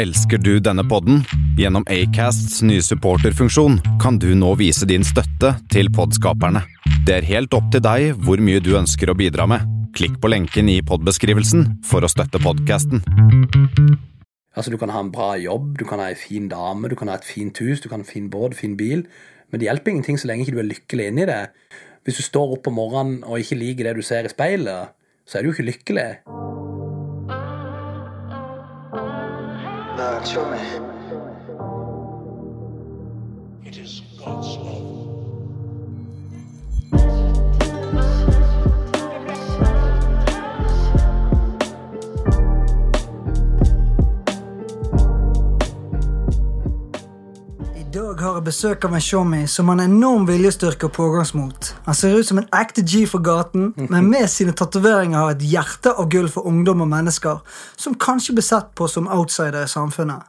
Elsker du denne podden? Gjennom Acasts nye supporterfunksjon kan du nå vise din støtte til podskaperne. Det er helt opp til deg hvor mye du ønsker å bidra med. Klikk på lenken i podbeskrivelsen for å støtte podkasten. Altså, du kan ha en bra jobb, du kan ha ei en fin dame, du kan ha et fint hus, du kan ha en fin båt, fin bil, men det hjelper ingenting så lenge ikke du er lykkelig inni det. Hvis du står opp om morgenen og ikke liker det du ser i speilet, så er du jo ikke lykkelig. It is God's law. Har besøk av en showmy som har en enorm viljestyrke og pågangsmot. Han ser ut som en ekte G for gaten, men med sine tatoveringer har et hjerte av gull for ungdom og mennesker som kanskje blir sett på som outsider i samfunnet.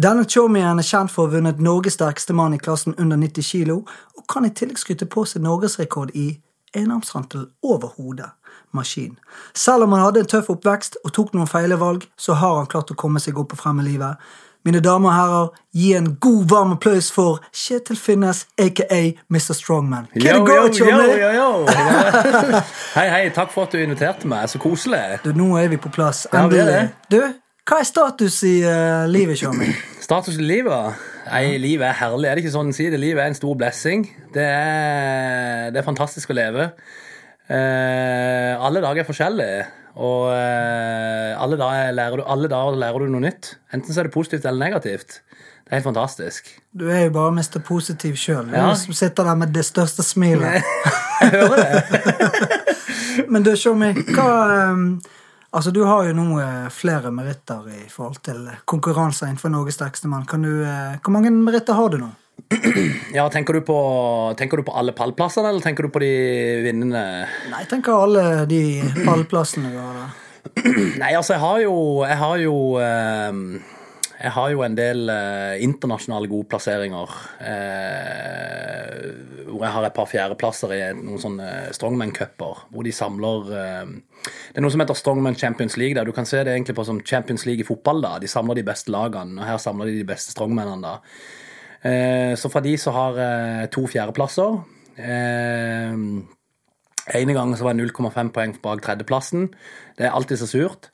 Denne showmyen er kjent for å ha vunnet Norges sterkeste mann i klassen under 90 kilo, og kan i tillegg skryte på seg norgesrekord i enarmshantel over hodet. Maskin. Selv om han hadde en tøff oppvekst og tok noen feile valg, så har han klart å komme seg opp og frem i livet. Mine damer og herrer, gi en god, varm applaus for Kjetil Finnes, aka Mr. Strongman. Yo, go, yo, yo. Hei, hei, takk for at du inviterte meg. Så koselig. Du, nå er vi på plass. Endelig. Du, hva er status i uh, livet, showmy? Status i livet? Nei, livet er herlig. Er det ikke sånn å si det? Livet er en stor blessing. Det er, det er fantastisk å leve. Uh, alle dager er forskjellige. Og eh, alle, dager lærer du, alle dager lærer du noe nytt. Enten så er det positivt eller negativt. Det er helt fantastisk. Du er jo bare Mr. Positiv sjøl. Ja. Du sitter der med det største smilet. Jeg hører det. Men du, showmy, hva um, Altså, du har jo nå eh, flere meritter i forhold til konkurranser innenfor Norges sterkeste mann. Kan du, eh, hvor mange meritter har du nå? Ja, tenker du, på, tenker du på alle pallplassene, eller tenker du på de vinnende Nei, jeg tenker alle de pallplassene du har der. Nei, altså, jeg har jo Jeg har jo ehm, Jeg har jo en del eh, internasjonale gode plasseringer. eh, hvor jeg har et par fjerdeplasser i noen sånne strongman-cuper. Hvor de samler eh, Det er noe som heter Strongman Champions League. der Du kan se det egentlig på som Champions League i fotball. da De samler de beste lagene, og her samler de de beste strongmennene. da Så fra de så har jeg to fjerdeplasser. Eh, ene gangen så var jeg 0,5 poeng bak tredjeplassen. Det er alltid så surt.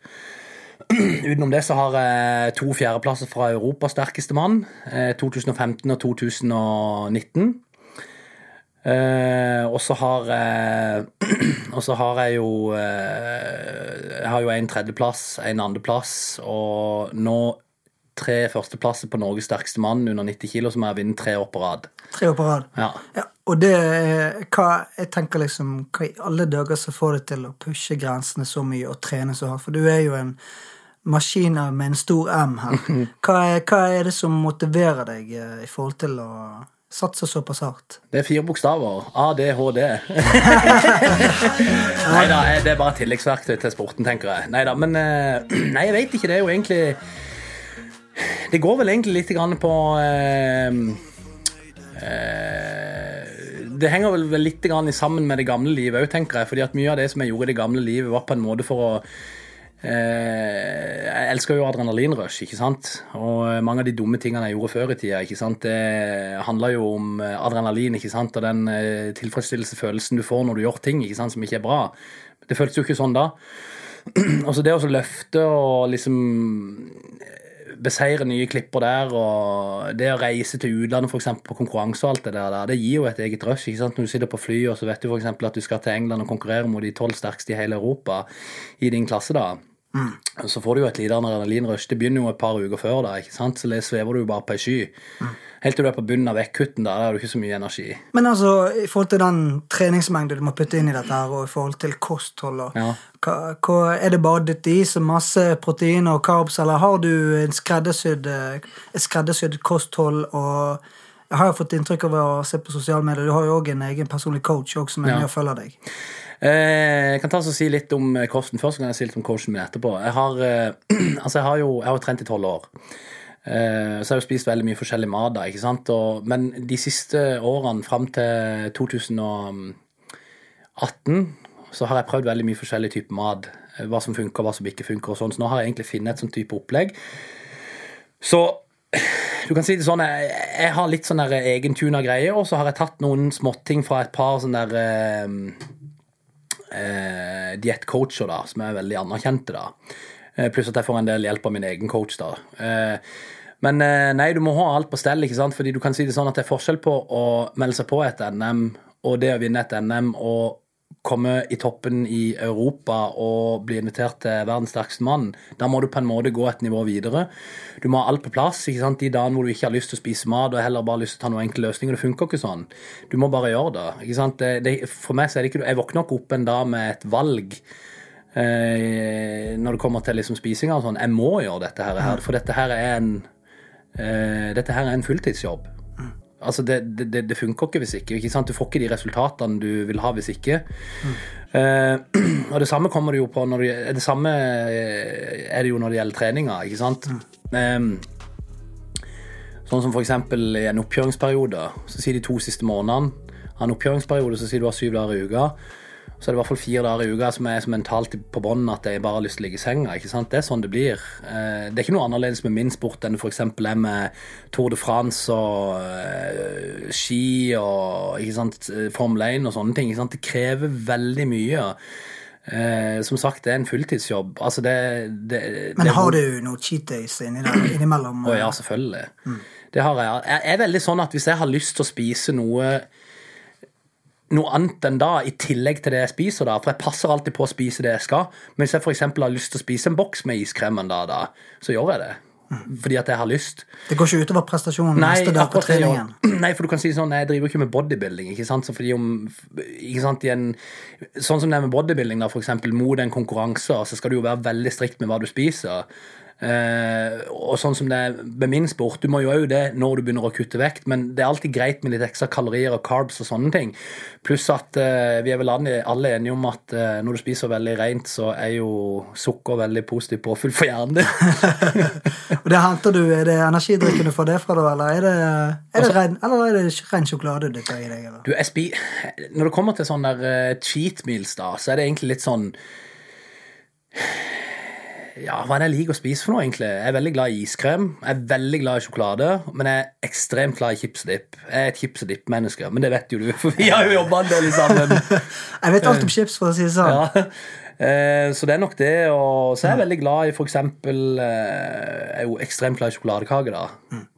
Utenom det så har jeg to fjerdeplasser fra Europas sterkeste mann. eh, 2015 og 2019. Eh, og så har jeg Og så har jeg jo eh, Jeg har jo en tredjeplass, en andreplass, og nå tre førsteplasser på Norges sterkeste mann under 90 kilo, som jeg har vunnet tre år på rad. Tre år på rad. Ja. Ja, og det er hva, Jeg tenker liksom Hva i alle dager som får deg til å pushe grensene så mye og trene så hardt? For du er jo en maskin med en stor M her. Hva er, hva er det som motiverer deg eh, i forhold til å satse såpass hardt? Det er fire bokstaver. ADHD. nei da, det er bare tilleggsverktøy til sporten, tenker jeg. Nei da, men eh, jeg vet ikke. Det er jo egentlig Det går vel egentlig litt grann på eh, eh, Det henger vel litt grann sammen med det gamle livet òg, tenker jeg. fordi at mye av det som jeg gjorde i det gamle livet, var på en måte for å Eh, jeg elsker jo adrenalinrush, ikke sant. Og eh, mange av de dumme tingene jeg gjorde før i tida, ikke sant? det handler jo om eh, adrenalin ikke sant? og den eh, tilfredsstillelsefølelsen du får når du gjør ting ikke sant? som ikke er bra. Det føltes jo ikke sånn da. Og så det å løfte og liksom beseire nye klipper der, og det å reise til utlandet for eksempel, på konkurranse og alt det der, det gir jo et eget rush. ikke sant? Når du sitter på flyet og så vet du eksempel at du skal til England og konkurrere mot de tolv sterkeste i hele Europa i din klasse, da. Så får du jo et lite adrenalinrush. Det begynner jo et par uker før, da, ikke sant? så det svever du jo bare på ei sky. Helt til du er på bunnen av vekkutten, da, da har du ikke så mye energi. Men altså, i forhold til den treningsmengden du må putte inn i dette, her, og i forhold til kosthold og, Ja. hva, hva, Er det bare ditt i og masse proteiner og carbs, eller har du en skreddersydd, skreddersydd kosthold og Jeg har jo fått inntrykk av å se på sosiale medier. Du har jo òg en egen personlig coach også, som er Ja. med og følger deg. Eh, jeg kan ta og si litt om eh, kosten først, så kan jeg si litt om coachen min etterpå. Jeg har, eh, altså jeg har jo jeg har trent i tolv år. Eh, så jeg har jo spist veldig mye forskjellig mat, da, ikke sant? Og, men de siste årene, fram til 2018, så har jeg prøvd veldig mye forskjellig type mat. Eh, Hva som funker, hva som ikke funker sånn. Så nå har jeg egentlig funnet et sånn type opplegg Så du kan si det sånn, jeg, jeg har litt sånn egentuna greier, og så har jeg tatt noen småting fra et par sånne der eh, eh, diettcoacher, da, som er veldig anerkjente, da. Pluss at jeg får en del hjelp av min egen coach, da. Men eh, nei, du må ha alt på stell, ikke sant? fordi du kan si det sånn at det er forskjell på å melde seg på et NM og det å vinne et NM og komme i toppen i Europa og bli invitert til verdens sterkeste mann. Da må du på en måte gå et nivå videre. Du må ha alt på plass. ikke sant? De dagene hvor du ikke har lyst til å spise mat og heller bare lyst til å ta noen enkle løsninger. Det funker ikke sånn. Du må bare gjøre det. ikke sant? Det, det, for meg så er det ikke Jeg våkner ikke opp en dag med et valg. Eh, når det kommer til liksom spisinga og sånn. Jeg må gjøre dette her, for dette her er en dette her er en fulltidsjobb. Altså, det, det, det funker ikke hvis ikke. ikke sant? Du får ikke de resultatene du vil ha hvis ikke. Eh, og det samme kommer det jo på når det, det samme eh, er det jo når det gjelder treninga, ikke sant. Eh, sånn som eksempel i en oppkjøringsperiode, så sier de to siste månedene av en oppkjøringsperiode, så sier du har syv dager i uka. Så er det i hvert fall fire dager i uka som er så mentalt på bånn at jeg bare har lyst til å ligge i senga. ikke sant? Det er sånn det blir. Eh, Det er ikke noe annerledes med min sport enn det f.eks. er med Tour de France og eh, ski og ikke sant, eh, Formel 1 og sånne ting. ikke sant? Det krever veldig mye. Eh, som sagt, det er en fulltidsjobb. Altså det, det, Men det- har du noen cheat days inni der, innimellom? å ja, selvfølgelig. Det har jeg. Jeg er veldig sånn at hvis jeg har lyst til å spise noe noe annet enn da, i tillegg til det jeg spiser da, for jeg passer alltid på å spise det jeg skal, men hvis jeg eksempel har lyst til å spise en boks med iskrem en dag da, så gjør jeg det. Fordi at jeg har lyst. Det går ikke utover prestasjonen neste dag på treningen? Nei, for du kan si sånn, jeg driver ikke med bodybuilding, ikke sant? Så fordi om, ikke sant, i en, sånn som det er med bodybuilding da, for eksempel, mot en konkurranse, så skal du jo være veldig strikt med hva du spiser. Eh, og sånn som det er med min sport, du må jo òg det når du begynner å kutte vekt, men det er alltid greit med litt ekstra kalorier og carbs og sånne ting. Pluss at eh, vi er vel alle enige om at eh, når du spiser veldig rent, så er jo sukker veldig positivt påfyll for hjernen din. Og det henter du, Er det energidrikken du får det fra, da? Eller er det, er Altså- det, ren, eller er det ren sjokolade du tar i deg? Eller? Du, spi Når det kommer til sånne der eh, cheat meals, da, så er det egentlig litt sånn Ja, hva er det jeg liker å spise for noe, egentlig? Jeg er veldig glad i iskrem. Jeg er veldig glad i sjokolade, men jeg er ekstremt glad i chips og dipp. Jeg er et chips og dipp-menneske, men det vet jo du, for vi har jo jobba en del sammen. Jeg vet alt om chips, for å si det sånn. Ja. Eh, Så det er nok det. Og så er jeg veldig glad i eksempel eh, er jo ekstremt glad i sjokoladekake, da.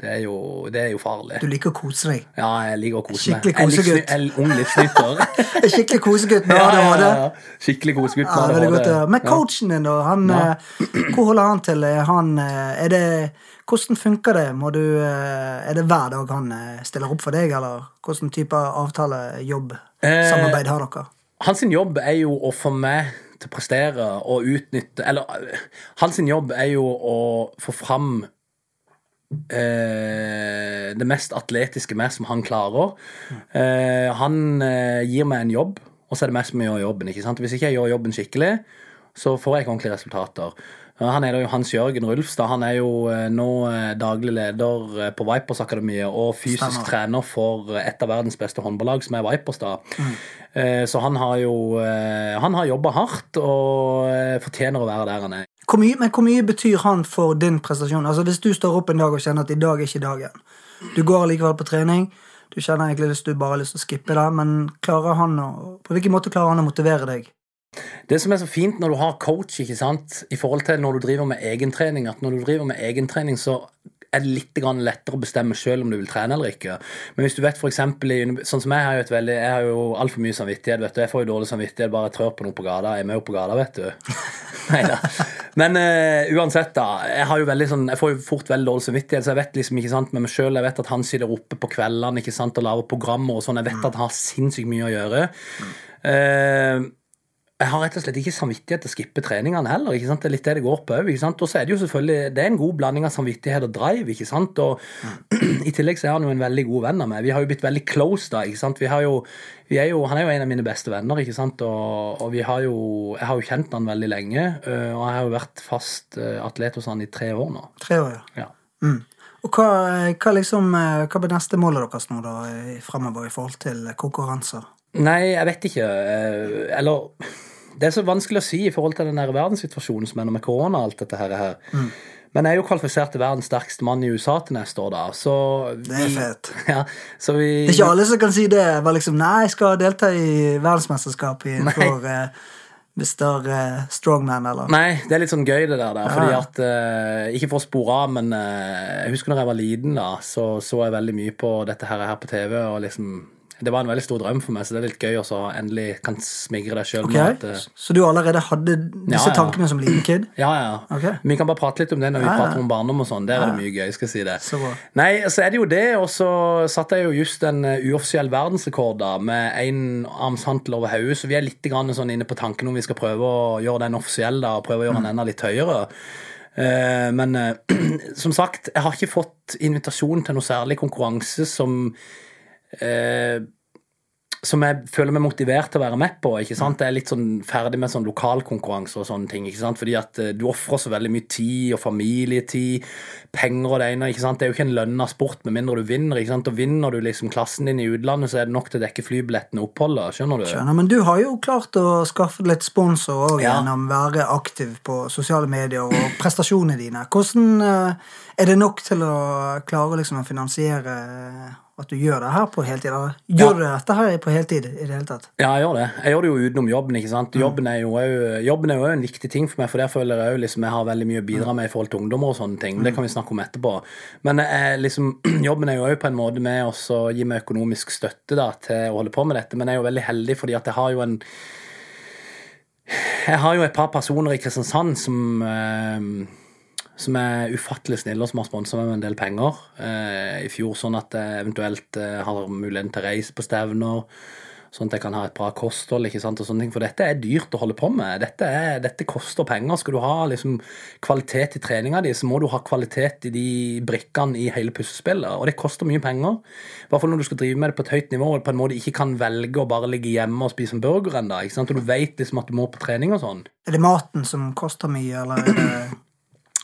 Det er jo, det er jo farlig. Du liker å kose deg. Ja, jeg liker å kose meg. Skikkelig Jeg er kosegutt. Jeg ung livsnyter. Skikkelig kosegutt med ADHD. ja, ADHD. ja, ja. Skikkelig kosegutt Ja, med godt ja. ADHD. Men coachen din, da? Han, eh, hvor holder han til? Er han, eh, er det, hvordan funker det? Må du, eh, er det hver dag han eh, stiller opp for deg, eller hvordan type avtale, jobb, Eh, samarbeid har dere? Hans jobb er jo å få meg til prestere og utnytte Eller hans jobb er jo å få fram eh, det mest atletiske meg som han klarer. Eh, han eh, gir meg en jobb, og så er det meg som gjør jobben. ikke? Hvis ikke jeg gjør jobben skikkelig, så får jeg ikke ordentlige resultater. Han er da jo Hans Jørgen Rulfstad. Han er jo eh, nå eh, daglig leder eh, på Vipers-akademiet og fysisk Stemmer. trener for et av verdens beste håndballag, som er Vipers. da. Mm. Så han har jo Han har jobba hardt og fortjener å være der han er. Hvor mye, men hvor mye betyr han for din prestasjon? Altså Hvis du står opp en dag og kjenner at i dag er ikke dagen. Du går likevel på trening. Du kjenner egentlig hvis du bare har lyst til å skippe det, men klarer han å, på hvilken måte klarer han å motivere deg? Det som er så fint når du har coach, ikke sant, i forhold til når du driver med egentrening, at når du driver med egentrening, så er det litt lettere å bestemme selv om du vil trene eller ikke. Men hvis du vet eksempel, sånn som jeg har jo et veldig, jeg har jo altfor mye samvittighet, vet du. Jeg får jo dårlig samvittighet bare jeg trør på noe på gata. Jeg er med jo på gata, vet du. Neida. Men uh, uansett, da. Jeg har jo veldig sånn, jeg får jo fort veldig dårlig samvittighet, så jeg vet liksom ikke sant, med meg sjøl jeg vet at han sitter oppe på kveldene ikke sant, og lager programmer og sånn. Jeg vet at han har sinnssykt mye å gjøre. Eh, jeg har rett og slett ikke samvittighet til å skippe treningene heller. ikke sant? Det er litt det det går på òg. Og så er det jo selvfølgelig det er en god blanding av samvittighet og drive. ikke sant? Og I tillegg så er han jo en veldig god venn av meg. Vi har jo blitt veldig close da. ikke sant? Vi har jo, vi er jo, Han er jo en av mine beste venner, ikke sant? Og, og vi har jo, jeg har jo kjent han veldig lenge. Og jeg har jo vært fast atlet hos han i tre år nå. Tre år, ja. Ja. Mm. Og hva, hva, liksom, hva blir neste målet deres nå da, fremover i forhold til konkurranser? Nei, jeg vet ikke. Eller Det er så vanskelig å si i forhold til den der verdenssituasjonen som er nå med korona og alt dette her. Mm. Men jeg er jo kvalifisert til verdens sterkeste mann i USA til neste år, da. Så Det er fett. Ja, så vi Det er ikke alle som kan si det. Var liksom, Nei, jeg skal delta i verdensmesterskap innenfor uh, Mr. eh, Strongman, eller Nei, det er litt sånn gøy det der. der fordi at, uh, Ikke for å spore av, men uh, jeg husker når jeg var liten, da, så så jeg veldig mye på dette her, her på TV. og liksom det var en veldig stor drøm for meg, så det er litt gøy å endelig kan smigre deg sjøl. Ok, Så du allerede hadde disse Ja, tankene som liten kid? Ja, ja. Okay. Vi kan bare prate litt om det når vi prater om barndom og sånn. Der er det mye gøy. skal jeg si det. Så. Nei, så er det jo det, og så satte jeg jo just en uh, uoffisiell verdensrekord da, med én armshantel over hodet, så vi er litt grann sånn inne på tanken om vi skal prøve å gjøre den offisiell da, og prøve å gjøre den enda litt høyere. Eh, men eh, som sagt, jeg har ikke fått invitasjon til noe særlig konkurranse som eh, som jeg føler meg motivert til å være med på. ikke sant? Jeg er litt sånn ferdig med sånn lokalkonkurranse og sånne ting. ikke sant? Fordi at eh, du ofrer så veldig mye tid og familietid, penger og det ene. ikke sant? Det er jo ikke en lønna sport med mindre du vinner. ikke sant? Og vinner du liksom klassen din i utlandet, så er det nok til å dekke flybillettene og oppholdet. Skjønner du? Skjønner, men du har jo klart å skaffe litt sponsor også Ja. gjennom å være aktiv på sosiale medier og prestasjonene dine. Hvordan eh, Er det nok til å klare liksom å finansiere at du gjør det her på heltid? Eller gjør Ja. du dette her på heltid i det hele tatt? Ja, jeg gjør det. Jeg gjør det jo utenom jobben. ikke sant? Jobben er jo jobben er jo en viktig ting for meg, for der føler jeg jo liksom jeg har veldig mye å bidra med i forhold til ungdommer og sånne ting. Det kan vi snakke om etterpå. Men jeg, liksom, jobben er jo òg på en måte med å gi meg økonomisk støtte da, til å holde på med dette, men jeg er jo veldig heldig fordi at jeg har jo en Jeg har jo et par personer i Kristiansand som eh, som er ufattelig snille og som har sponsa meg med en del penger eh, i fjor, sånn at jeg eventuelt eh, har muligheten til å reise på stevner. Sånn at jeg kan ha et bra kosthold. ikke sant, og sånne ting, For dette er dyrt å holde på med. Dette, er, dette koster penger. Skal du ha liksom, kvalitet i treninga di, så må du ha kvalitet i de brikkene i hele puslespillet. Og det koster mye penger. I hvert fall når du skal drive med det på et høyt nivå og på en måte ikke kan velge å bare ligge hjemme og spise en burger ennå. Og du vet liksom at du må på trening og sånn. Er det maten som koster mye, eller er det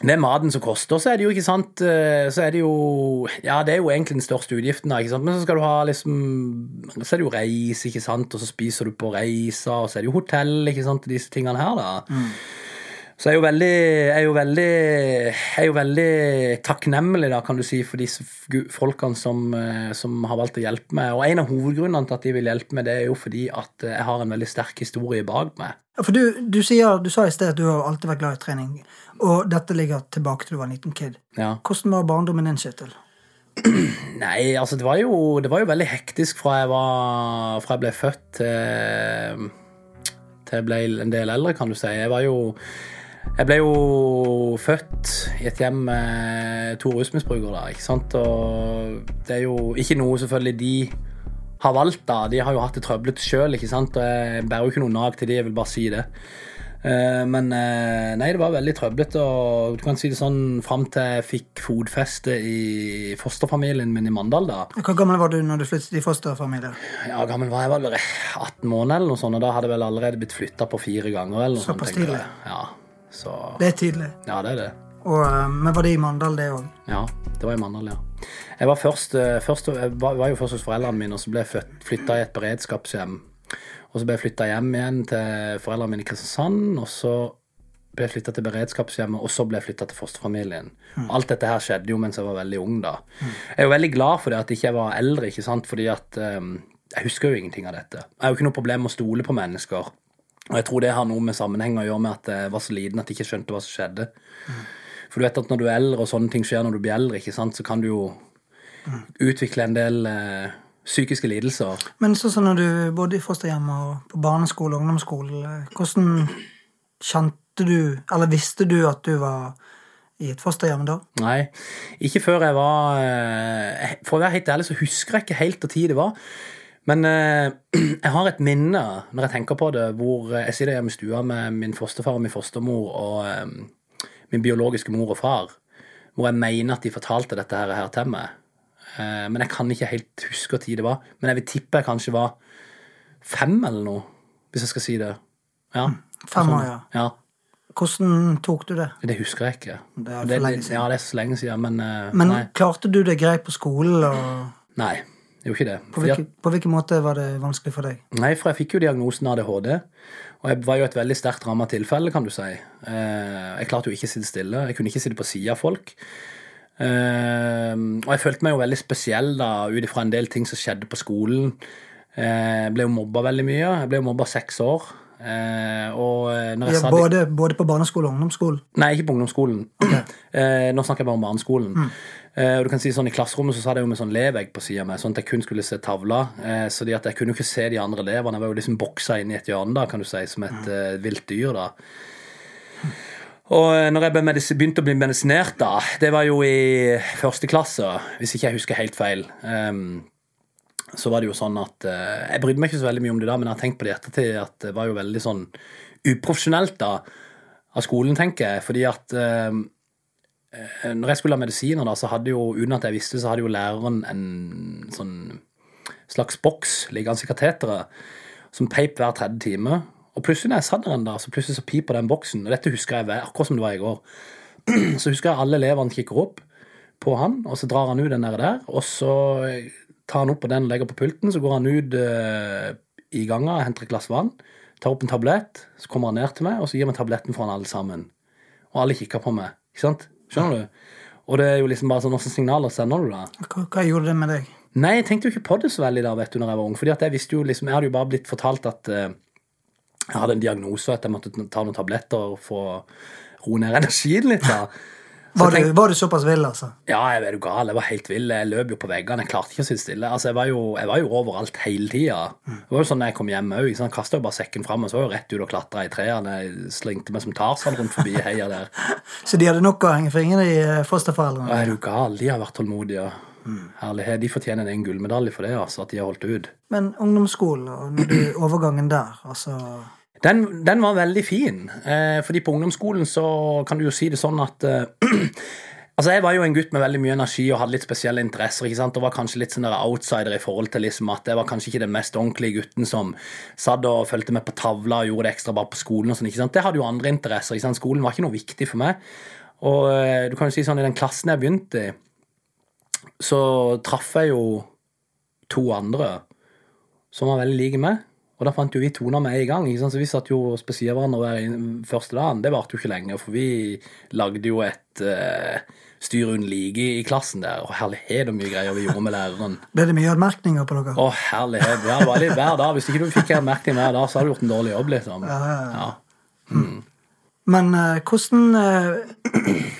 Er maten som koster, så er det jo ikke sant eh, Så er det jo Ja, det er jo egentlig den største utgiften, ikke sant? men så skal du ha liksom Så er det jo reis, ikke sant, og så spiser du på reisa, og så er det jo hotell, ikke sant, disse tingene her, da. Så jeg er jo veldig jeg er jo veldig, jeg er jo veldig takknemlig, da, kan du si, for disse folkene som, eh, som har valgt å hjelpe meg. Og en av hovedgrunnene til at de vil hjelpe meg, det er jo fordi at eh, jeg har en veldig sterk historie bak meg. Ja, For du, du, sier, du sa i sted at du har alltid vært glad i trening, og dette ligger tilbake til du var en liten kid. Ja. Hvordan var barndommen din, Kjetil? Nei, altså det var jo, det var jo veldig hektisk fra jeg, var, fra jeg ble født til, til jeg ble en del eldre, kan du si. Jeg var jo jeg ble jo født i et hjem med to rusmisbrukere, ikke sant. Og det er jo ikke noe selvfølgelig de har valgt, da. De har jo hatt det trøblete sjøl, ikke sant. Og jeg bærer jo ikke noe nag til de, jeg vil bare si det. Eh, Men eh, nei, det var veldig trøblete, og du kan si det sånn fram til jeg fikk fotfeste i fosterfamilien min i Mandal, da. Hvor gammel var du når du flyttet i fosterfamilie? Ja, gammel var jeg vel 18 måneder eller noe sånt, og da hadde jeg vel allerede blitt flytta på fire ganger. eller noe Såpass tidlig? Ja, så Det er tidlig. Ja, det er det. Og, eh, men var det i Mandal, det òg? Ja, det var i Mandal, ja. Jeg var, først, først, jeg var, var jo først hos foreldrene mine, og så ble jeg flytta i et beredskapshjem. Og så ble jeg flytta hjem igjen til foreldrene mine i Kristiansand, og så ble jeg flytta til beredskapshjemmet, og så ble jeg flytta til fosterfamilien. Alt dette her skjedde jo mens jeg var veldig ung, da. Jeg er jo veldig glad for det at ikke jeg var eldre, ikke sant, fordi at um, jeg husker jo ingenting av dette. Jeg har jo ikke noe problem med å stole på mennesker. Og jeg tror det har noe med sammenheng å gjøre med at jeg var så liten at jeg ikke skjønte hva som skjedde. For du vet at når du er eldre, og sånne ting skjer når du blir eldre, ikke sant, så kan du jo utvikle en del eh, psykiske lidelser. Men sånn som når du bodde i fosterhjem og på barneskole og ungdomsskole, hvordan kjente du, eller visste du at du var i et fosterhjem da? Nei, ikke før jeg var eh, For å være helt ærlig så husker jeg ikke helt hvor tid det var. Men eh, jeg har et minne når jeg tenker på det, hvor jeg sitter hjemme i stua med min fosterfar og min fostermor og eh, min biologiske mor og far, hvor jeg mener at de fortalte dette her til meg. Eh, men jeg kan ikke helt huske tid det var. Men jeg vil tippe jeg kanskje var fem eller noe, hvis jeg skal si det. Ja. Fem år, ja. ja. Hvordan tok du det? Det husker jeg ikke. Det er for lenge siden. Ja, det er så lenge siden, men, eh, Men klarte du det greit på skolen? Og... Nei, Det gjorde ikke det. På hvilken, på hvilken måte var det vanskelig for deg? Nei, for jeg fikk jo diagnosen ADHD. Og jeg var jo et veldig sterkt ramma tilfelle, kan du si. Eh, Jeg klarte jo ikke å sitte stille. Jeg kunne ikke sitte på sida av folk. Eh, Og jeg følte meg jo veldig spesiell da, ut ifra en del ting som skjedde på skolen. Eh, Jeg ble jo mobba veldig mye. Jeg ble jo mobba seks år. Eh, Og jeg Ja, sa både, både på barneskole og ungdomsskolen? Nei, ikke på ungdomsskolen. Okay. nå snakker jeg bare om barneskolen. Mm. og du kan si sånn I klasserommet så satt jeg jo med sånn levegg på sida meg, sånn at jeg kun skulle se tavla. Eh, så at jeg kunne jo ikke se de andre elevene. Jeg var jo liksom boksa inn i et hjørne, da, kan du si, som et eh, vilt dyr. da. Og eh, når jeg begynte å bli medisinert, da, det var jo i første klasse, hvis ikke jeg husker helt feil. um, så var det jo sånn at uh, Jeg brydde meg ikke så veldig mye om det da, men jeg har tenkt på det i ettertid at det var jo veldig sånn uprofesjonelt da av skolen, tenker jeg. Fordi at eh, når jeg skulle ha medisiner, da, så hadde jo, uten at jeg visste, så hadde jo læreren en sånn slags boks liggende i kateteret som peip hver tredje time. Og plutselig når jeg satt der så plutselig så piper den boksen. Og dette husker jeg akkurat som det var i går. Så husker jeg alle elevene kikker opp på han, og så drar han ut den der, der og så tar han opp på den og legger på pulten. Så går han ut uh, i ganga, henter et glass vann, tar opp en tablett, så kommer han ned til meg, og så gir han tabletten foran alle sammen. Og alle kikker på meg. Ikke sant? Skjønner du? Og det er jo liksom bare sånn, Hvilke signaler sender du da? Hva, hva gjorde det med deg? Nei, jeg tenkte jo ikke på det så veldig da, vet du, når jeg var ung. Fordi at jeg visste jo liksom, jeg hadde jo bare blitt fortalt at eh, jeg hadde en diagnose, og at jeg måtte ta noen tabletter for å roe ned energien litt. da. Var du, var du såpass vill, altså? Ja, jeg er jo gal. Jeg var helt vill. Jeg løp jo på veggene. Jeg klarte ikke å sitte stille. Altså, jeg var jo, jeg var jo overalt hele tida. Det var jo sånn da jeg kom hjem òg. Jeg kasta jo bare sekken fram og så var jo rett ut og klatra i trærne. Jeg slengte meg som Tarzan rundt forbi heia der. Så de hadde nok å henge fingrene i eh, fosterforeldrene? Og er du gal? De har vært tålmodige. Herlighet. De fortjener en gullmedalje for det, altså, at de har holdt ut. Men ungdomsskolen og overgangen der, altså Den, den var veldig fin. Eh, fordi på ungdomsskolen så kan du jo si det sånn at eh, Altså, Jeg var jo en gutt med veldig mye energi og hadde litt spesielle interesser. ikke sant? Og var kanskje litt sånn der outsider i forhold til liksom at jeg var kanskje ikke den mest ordentlige gutten som satt og fulgte med på tavla og gjorde det ekstra bare på skolen. og sånn, ikke sant? Det hadde jo andre interesser. ikke sant? Skolen var ikke noe viktig for meg. Og eh, du kan jo si sånn, i den klassen jeg begynte i, så traff jeg jo to andre som var veldig like meg. Og da fant jo vi toner med en gang. ikke sant? Så vi satt jo og spesierte hverandre hver første dagen. Det varte jo ikke lenge, for vi lagde jo et uh, styr uten like i klassen der. Og herlighet så mye greier vi gjorde med læreren. Ble det mye anmerkninger på dere? Å, herlighet. Ja, det var litt hver dag. Hvis ikke du fikk en anmerkning hver dag, så hadde du gjort en dårlig jobb, liksom. Ja, ja, ja. Ja. Men uh, hvordan eh,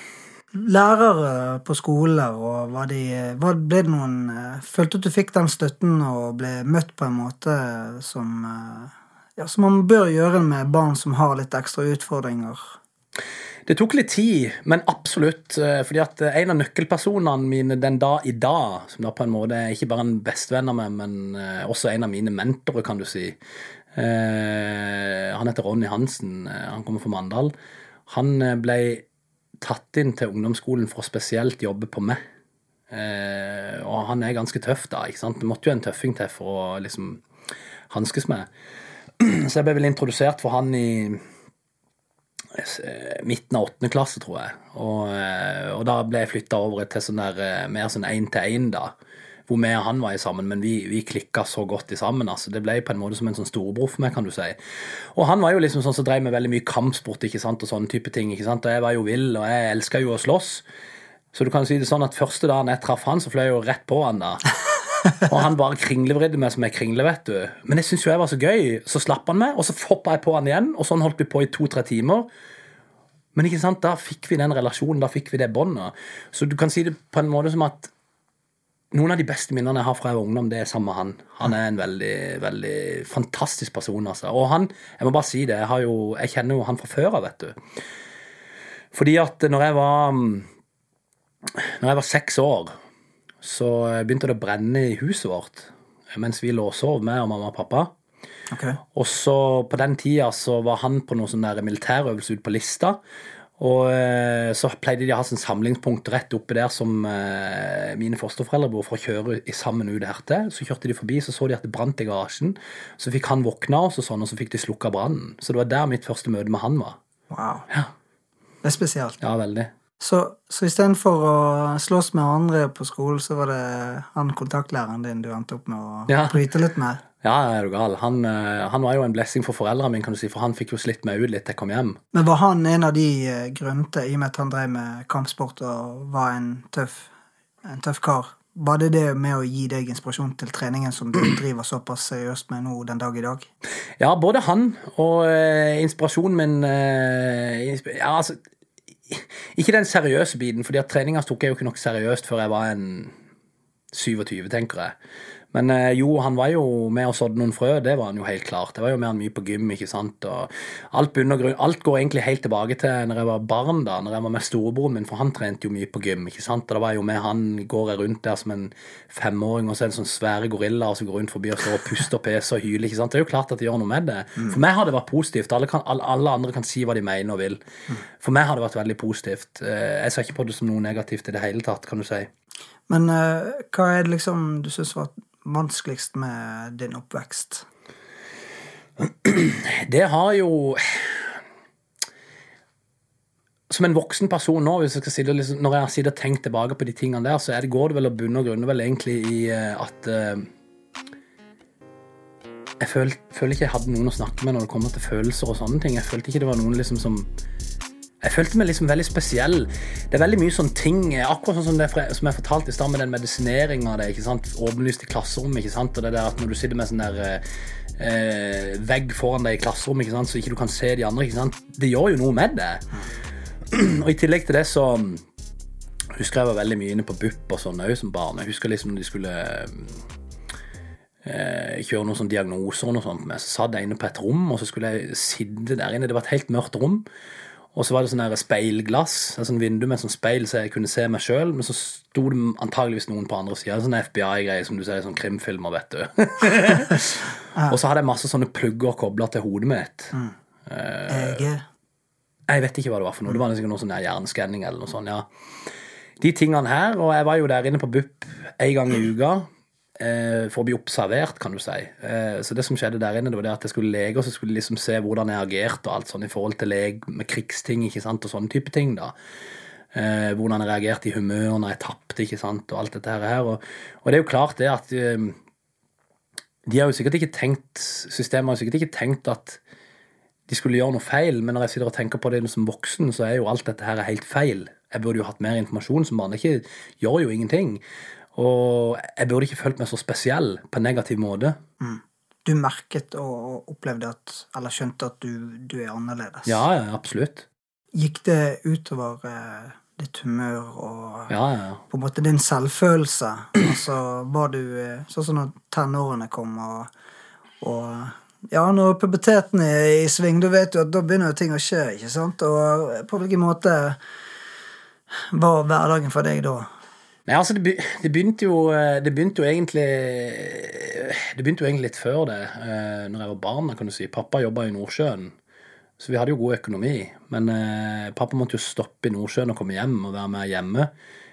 Lærere på skoler, og var de var, Ble det noen eh, Følte at du fikk den støtten og ble møtt på en måte som eh, ja, Som man bør gjøre med barn som har litt ekstra utfordringer? Det tok litt tid, men absolutt. eh, fordi at en av nøkkelpersonene mine den dag i dag, som da på en måte er ikke bare en bestevenn av meg, men eh, også en av mine mentorer, kan du si eh, Han heter Ronny Hansen. eh, han kommer fra Mandal. Han eh, ble tatt inn til ungdomsskolen for å spesielt jobbe på meg. Eh, og han er ganske tøff, da. ikke sant? Det måtte jo en tøffing til for å liksom hanskes med. Så jeg ble vel introdusert for han i eh, midten av åttende klasse, tror jeg. Og, eh, og da ble jeg flytta over til sånn der eh, mer sånn én-til-én, da. Hvor vi og han var sammen, men vi, vi klikka så godt i sammen. altså Det ble på en måte som en sånn storebror for meg, kan du si. Og han var jo liksom sånn som drev med veldig mye kampsport ikke sant, og sånne type ting. ikke sant, Og jeg var jo vill, og jeg elska jo å slåss. Så du kan si det sånn at første dagen jeg traff han, så fløy jeg jo rett på han da. Og han bare kringlevridde meg som ei kringle, vet du. Men jeg syntes jo jeg var så gøy. Så slapp han meg, og så hoppa jeg på han igjen, og sånn holdt vi på i to-tre timer. Men ikke sant, da fikk vi den relasjonen, da fikk vi det båndet. Så du kan si det på en måte som at noen av de beste minnene jeg har fra jeg var ungdom, det er sammen med han. Han er en veldig, veldig fantastisk person, altså. Og han, jeg må bare si det, jeg, har jo, jeg kjenner jo han fra før av, vet du. Fordi at når jeg var Når jeg var seks år, så begynte det å brenne i huset vårt mens vi lå og sov, med og mamma og pappa. Okay. Og så på den tida så var han på noen sånne der militærøvelse ute på Lista. Og eh, så pleide de å ha sånn samlingspunkt rett oppe der som eh, mine fosterforeldre bor, for å kjøre sammen ut hertil. Så kjørte de forbi, så så de at det brant i garasjen. Så fikk han våkne og og sånn, og så fikk de slukka brannen. Så det var der mitt første møte med han var. Wow. Ja, Det er spesielt. ja veldig. Så, så istedenfor å slåss med andre på skolen, så var det han kontaktlæreren din du endte opp med å Ja. bryte litt med? Ja, er du gal. Han, eh, han var jo en blessing for foreldrene mine, kan du si, for han fikk jo slitt meg ut litt til jeg kom hjem. Men var han en av de eh, grønte, i og med at han drev med kampsport og var en tøff, en tøff kar? Var det det med å gi deg inspirasjon til treningen som du driver såpass seriøst med nå den dag i dag? Ja, både han og eh, inspirasjonen min eh, insp Ja, altså Ikke den seriøse biten, fordi at treninga tok jeg jo ikke nok seriøst før jeg var en 27, tenker jeg. Men eh, jo, han var jo med og sådde noen frø, det var han jo helt klart. Det var jo med han mye på gym, ikke sant. Og alt, grunn, alt går egentlig helt tilbake til når jeg var barn, da. Når jeg var med storebroren min, for han trente jo mye på gym, ikke sant. Og da var jeg jo med han, går jeg rundt der som en femåring, og så er det sånne svære gorillaer som går rundt forbi og står og puster og peser og hyler, ikke sant. Det er jo klart at det gjør noe med det. For meg har det vært positivt. Alle, kan, alle, andre kan si hva de mener og vil. For meg har det vært veldig positivt. Eh, Jeg ser ikke på det som noe negativt i det hele tatt, kan du si. Men uh, hva er det liksom du syns var vanskeligst med din oppvekst? Det har jo Som en voksen person nå, hvis jeg skal si liksom, når jeg har sittet og tenkt tilbake på de tingene der, så det, går det vel å bunne og grunne vel egentlig i eh, at uh, Jeg føl, føler ikke jeg hadde noen å snakke med når det kommer til følelser og sånne ting. Jeg følte ikke det var noen liksom som jeg følte meg liksom veldig spesiell. Det er veldig mye sånne ting, akkurat sånn som, det, som jeg fortalte i stad med den medisineringa? Åpenlyst i klasserommet. ikke sant? Og det der at når du sitter med sånn der eh, eh, vegg foran deg i klasserommet, ikke sant? så ikke du kan se de andre, ikke sant? det gjør jo noe med det. Og i tillegg til det så husker jeg var veldig mye inne på BUP og sånn òg som barn. Jeg husker liksom de skulle eh, kjøre noen sånne diagnoser og noe sånt Men så satt jeg inne på et rom, og så skulle jeg sitte der inne. Det var et helt mørkt rom. Og så var det sånn speilglass, et sånn vindu med sånn speil, så jeg kunne se meg sjøl. Men så sto det antageligvis noen på andre sida. Sånn FBI-greie som du ser i sånn krimfilmer, vet du. Og så hadde jeg masse sånne plugger kobla til hodet mitt. Jeg Jeg vet ikke hva det var for noe. Det var sikkert noe sånn der hjerneskanning eller noe sånt. ja. De tingene her, og jeg var jo der inne på BUP en gang i uka for å bli observert, kan du si. Eh, så det som skjedde der inne, det var det at jeg skulle lege, og så skulle jeg liksom se hvordan jeg agerte og alt sånn i forhold til leg med krigsting ikke sant, og sånne type ting. da. Eh, hvordan jeg reagerte i humør når jeg tapte, ikke sant, og alt dette her. Og, og det er jo klart det at eh, de har jo sikkert ikke tenkt, Systemet har jo sikkert ikke tenkt at de skulle gjøre noe feil, men når jeg sitter og tenker på det som voksen, så er jo alt dette her helt feil. Jeg burde jo hatt mer informasjon som barn. Det gjør jo ingenting. Og jeg burde ikke følt meg så spesiell på en negativ måte. Du merket og opplevde at Eller skjønte at du, du er annerledes. Ja, ja, absolutt. Gikk det utover eh, ditt humør og Ja, ja. på en måte din selvfølelse? Altså, var du eh, Sånn som når tenårene kom og, og Ja, når puberteten er i sving, da vet du at da begynner ting å skje, ikke sant? Og på hvilken måte var hverdagen for deg da? Nei, altså, det, begynte jo eh, Det begynte jo egentlig Det begynte jo egentlig litt før det, eh, når jeg var barn, kan du si. Pappa jobba i Nordsjøen, så vi hadde jo god økonomi. Men eh, pappa måtte jo stoppe i Nordsjøen og komme hjem og være med hjemme.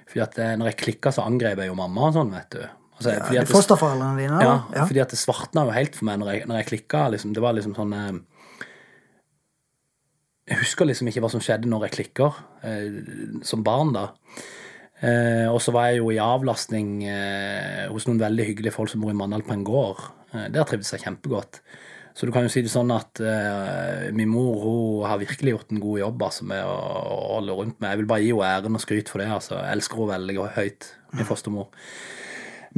Fordi at eh, når jeg klikka, så angrep jeg jo mamma og sånn, vet du. Altså, fordi at Fosterforeldrene dine? ja, ja, fordi at det svartna jo helt for meg når jeg, når jeg klikka. Liksom. Det var liksom sånn eh, Jeg husker liksom ikke hva som skjedde når jeg klikker, eh, som barn, da. Eh, og så var jeg jo i avlastning eh, hos noen veldig hyggelige folk som bor i Mandal på en gård. Eh, der trivdes jeg kjempegodt. Så du kan jo si det sånn at eh, min mor hun har virkelig gjort en god jobb altså, med å, å holde rundt med. Jeg vil bare gi henne æren og skryt for det. altså. Jeg elsker henne veldig høyt, min fostermor.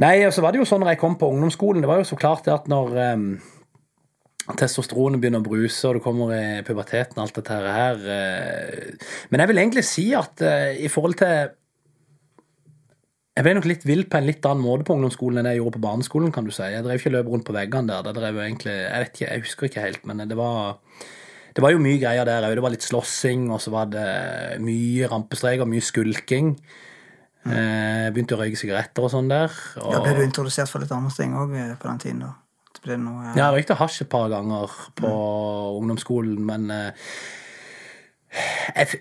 Nei, og så var det jo sånn når jeg kom på ungdomsskolen, det var jo så klart det at når eh, testosteronet begynner å bruse, og du kommer i puberteten og alt dette her eh, Men jeg vil egentlig si at i forhold til jeg ble nok litt vill på en litt annen måte på ungdomsskolen enn jeg gjorde på barneskolen. kan du si. Jeg drev ikke løp rundt på veggene der. Det drev egentlig, jeg vet ikke, jeg husker ikke helt, men det var, det var jo mye greier der òg. Det var litt slåssing, og så var det mye rampestreker, mye skulking. Eh, begynte å røyke sigaretter og sånn der. Og, Ja, ble du introdusert for litt andre ting òg på den tiden? da? Noe, ja. Ja, jeg røykte hasj et par ganger på ungdomsskolen, men eh, jeg,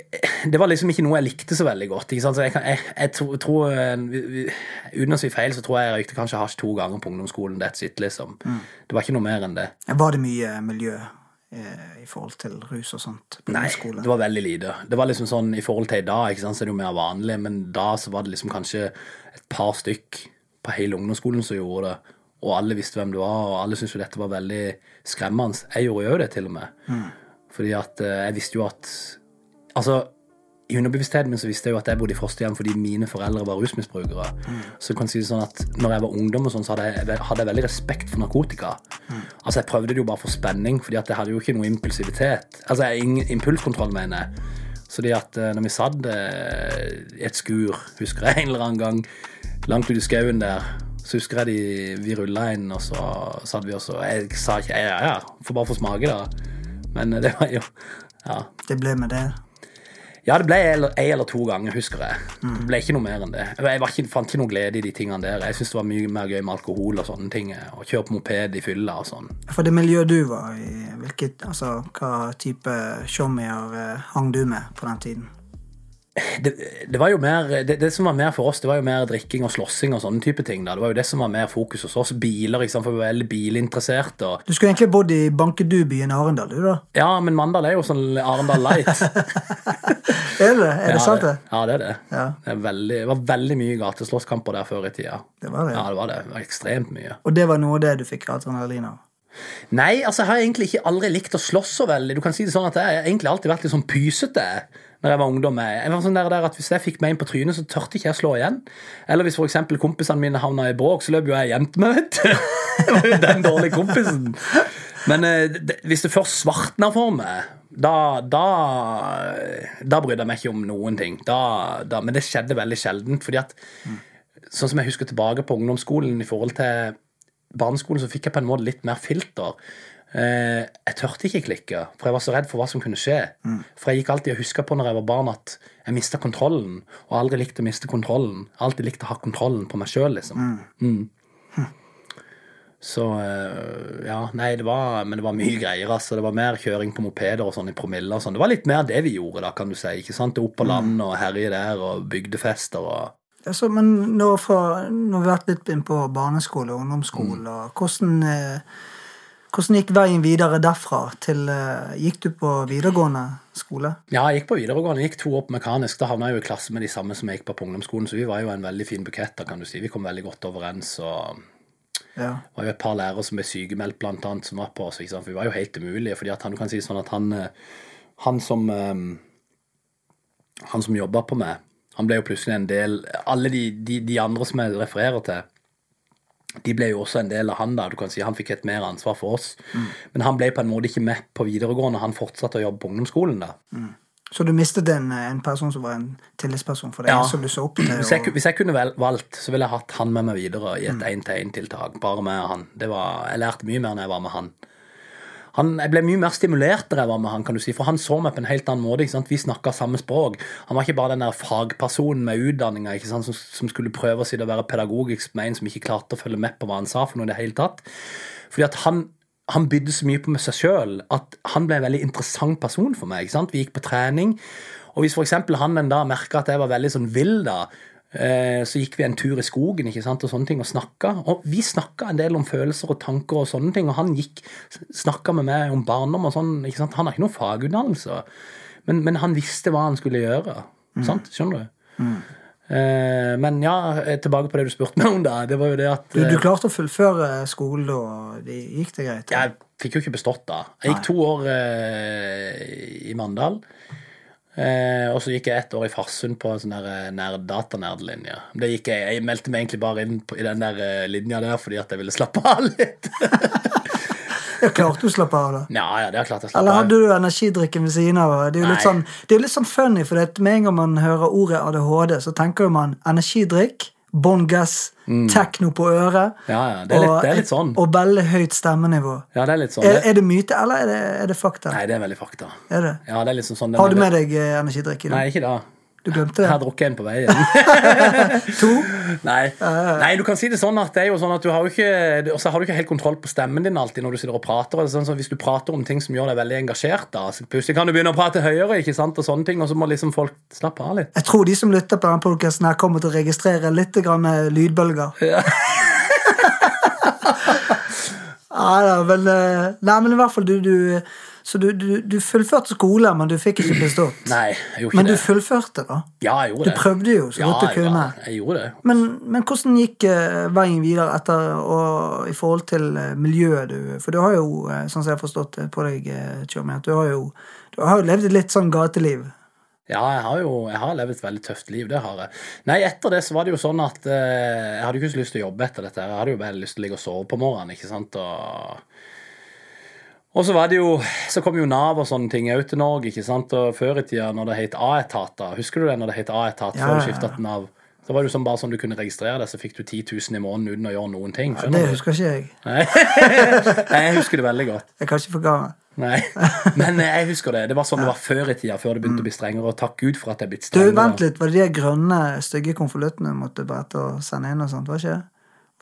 det var liksom ikke noe jeg likte så veldig godt. Så jeg, kan, jeg, jeg tror, tror eh, Uten å si feil, så tror jeg jeg røykte kanskje hasj to ganger på ungdomsskolen. That's it, liksom. Det var ikke noe mer enn det. Var det mye miljø eh, i forhold til rus og sånt på Nei, det var veldig lite. Det var liksom sånn, I forhold til i dag ikke sant, så er det jo mer vanlig, men da så var det liksom kanskje et par stykk på hele ungdomsskolen som gjorde det. Og alle visste hvem det var, og alle syntes jo dette var veldig skremmende. Jeg gjorde jo det, til og med. Fordi at eh, jeg visste jo at Altså, i underbevisstheten min så visste jeg jo at jeg bodde i fosterhjem fordi mine foreldre var rusmisbrukere. Så jeg kan si det sånn at når jeg var ungdom, og sånn, så hadde jeg, hadde jeg veldig respekt for narkotika. Altså Jeg prøvde det jo bare for spenning, fordi at jeg hadde jo ikke noe impulsivitet. Altså jeg, ingen impulskontroll, mener jeg. Så det at eh, når vi satt eh, i et skur, husker jeg en eller annen gang, langt ute i skauen der, så husker jeg de, vi rulla inn, og så satt vi også Jeg sa ikke ja, ja, får bare få smake, da. Men eh, det var jo Ja. Det ble med det. Ja, det ble en eller, to ganger, husker jeg. Det ble ikke noe mer enn det. Jeg ikke, fant ikke noe glede i de tingene der. Jeg syntes det var mye mer gøy med alkohol og sånne ting. Å kjøre på moped i fylla og sånn. For det miljøet du var i, hvilket, altså, hva type showmier eh, hang du med på den tiden? Det, det var jo mer det, det som var mer for oss, det var jo mer drikking og slåssing og sånne type ting. da. Det var jo det som var mer fokus hos oss. Biler, ikke sant, for vi var veldig bilinteresserte. og Du skulle egentlig bodd i Bankedubyen Arendal, du, da? Ja, men Mandal er jo sånn Arendal Light. Er det Er det ja, sant, det? Ja, det er det. Ja. Det, er veldig, det var veldig mye gateslåsskamper der før i tida. Det var det. Ja, det var det. det var ekstremt mye. Og det var noe av det du fikk adrenalin av? Nei, altså jeg har egentlig ikke aldri likt å slåss så veldig. Du kan si det sånn at Jeg har egentlig alltid vært litt sånn pysete når jeg var ungdom. Jeg var sånn der, der at Hvis jeg fikk meg inn på trynet, så tørte ikke jeg slå igjen. Eller hvis eksempel kompisene mine havna i bråk, så løp jo jeg og gjemte meg. vet du. Jeg var jo den dårlige kompisen. Men eh, det, hvis det først svartna for meg, da, da, da brydde jeg meg ikke om noen ting. Da, da, men det skjedde veldig sjeldent. fordi at sånn som jeg husker tilbake på ungdomsskolen i forhold til barneskolen, så fikk jeg på en måte litt mer filter. Eh, jeg tørte ikke klikke, for jeg var så redd for hva som kunne skje. For jeg gikk alltid og huska på når jeg var barn, at jeg mista kontrollen. Og aldri likte å miste kontrollen. Alltid likte å ha kontrollen på meg sjøl, liksom. Mm. Så eh, ja, nei, det var Men det var mye greier, altså. Det var mer kjøring på mopeder og sånn i promille og sånn. Det var litt mer det vi gjorde, da, kan du si. ikke sant? Opp på land og herje der, og bygdefester og Altså, men nå, fra, nå har vi vært litt inn på barneskole og ungdomsskole. Mm. hvordan, eh, hvordan gikk veien videre derfra til eh, Gikk du på videregående skole? Ja, jeg gikk på videregående. Jeg gikk to år på mekanisk. Da havna jeg jo i klasse med de samme som jeg gikk på på ungdomsskolen, så vi var jo en veldig fin bukett, da, kan du si. Vi kom veldig godt overens. og Ja. Det var jo et par lærere som ble sykemeldt, blant annet, som var på oss. For vi var jo helt umulige. fordi han, du kan si sånn at han, eh, han som eh, Han som jobba på meg, han ble jo plutselig en del Alle de, de, de andre som jeg refererer til, de ble jo også en del av han. da, du kan si Han fikk et mer ansvar for oss. Men han ble på en måte ikke med på videregående. Han fortsatte å jobbe på ungdomsskolen. da. Så du mistet en, en person som var en tillitsperson for deg, Ja. som du så opp til? Hvis jeg, hvis jeg kunne valgt, så ville jeg hatt han med meg videre i et én-til-én-tiltak. Bare med han. Det var, jeg lærte mye mer når jeg var med han. Han. Jeg ble mye mer stimulert da jeg var med han, kan du si, for han så meg på en helt annen måte. ikke sant? Vi snakka samme språk. Han var ikke bare den der fagpersonen med utdanninga som, som skulle prøve å si å være pedagogisk med en som ikke klarte å følge med på hva han sa for noe i det hele tatt. Fordi at han han bydde så mye på med seg sjøl at han ble en veldig interessant person for meg. ikke sant? Vi gikk på trening, og hvis for han en da merka at jeg var veldig sånn vill, da, så gikk vi en tur i skogen ikke sant, og sånne ting og snakka. Og vi snakka en del om følelser og tanker og sånne ting, og han gikk snakka med meg om barndom og sånn. ikke sant? Han har ikke noen fagutdannelse, men, men han visste hva han skulle gjøre. sant? Skjønner du? Eh, men ja, tilbake på det du spurte meg om, da. Det var jo det at du, du eh, klarte å fullføre skolen, og det gikk det greit? jeg fikk jo ikke bestått da. Jeg gikk to år eh, i Mandal. Eh, og så gikk jeg ett år i Farsund på en sånn der eh, nerd, datanerdlinje. Det gikk jeg, jeg meldte meg egentlig bare inn på, i den der eh, linja der fordi at jeg ville slappe av litt. Ja, klarte du å slappe av, da? ja, ja, det har klart jeg slappe Eller hadde du energidrikken ved siden av? Det er jo litt sånn, det er litt sånn funny, for med en gang man hører ordet ADHD, så tenker man energidrikk, bånn mm. tekno på øret. Ja, ja, det er litt, det er litt sånn. Og veldig høyt stemmenivå. Ja, det er litt sånn. Er, Det, er det myte, eller er det, er det fakta? nei, det er veldig fakta. Er det? Ja, det er liksom sånn. det- Har du med deg eh, energidrikk i dag? Nei, ikke da. Du glemte Jeg har drukket en på veien. To? Nei. Nei, du kan si det sånn at det er jo sånn at du har jo ikke Og så har du ikke helt kontroll på stemmen din alltid når du sitter og prater. Sånn, så hvis du prater om ting som gjør deg veldig engasjert, da, så plutselig kan du begynne å prate høyere, ikke sant, og sånne ting, og så må liksom folk slappe av litt. Jeg tror de som lytter på denne podcasten her kommer til å registrere litt grann med lydbølger. Ja. Ja, da, men, eh, nei, men i hvert fall du, du Så du, du, du fullførte skole, men du fikk ikke bestått. Nei, jeg gjorde ikke Men du fullførte, da. Ja, jeg gjorde Du det. prøvde jo så ja, godt du kunne. Ja, jeg gjorde det. Men, men hvordan gikk eh, veien videre etter og i forhold til eh, miljøet du For du har jo, sånn som jeg har forstått det på deg, Tjommi, at du har jo du har jo levd et litt sånn gateliv. Ja, jeg har jo jeg har levd et veldig tøft liv. Det har jeg. Nei, etter det så var det jo sånn at eh, jeg hadde ikke så lyst til å jobbe etter dette. Jeg hadde jo bare lyst til å ligge og sove på morgenen. ikke sant? Og, og så var det jo Så kom jo Nav og sånne ting òg til Norge. ikke sant? Og før i tida, når det het A-etater Husker du det når det het A-etat Ja, før ja, du skifta til Nav? Så var det jo sånn bare sånn du kunne registrere deg, så fikk du 10 000 i måneden uten å gjøre noen ting. Det Skjønner du? husker ikke jeg. Nei, jeg husker det veldig godt. Jeg kan ikke forklare. Nei, Men eh, jeg husker det. Det var sånn det var før i tida, før det begynte å bli strengere. Og takk Gud for at det er blitt strengere. Du. Vent litt, var det de grønne, stygge konvoluttene du måtte brette og sende inn og sånt? Var ikke det?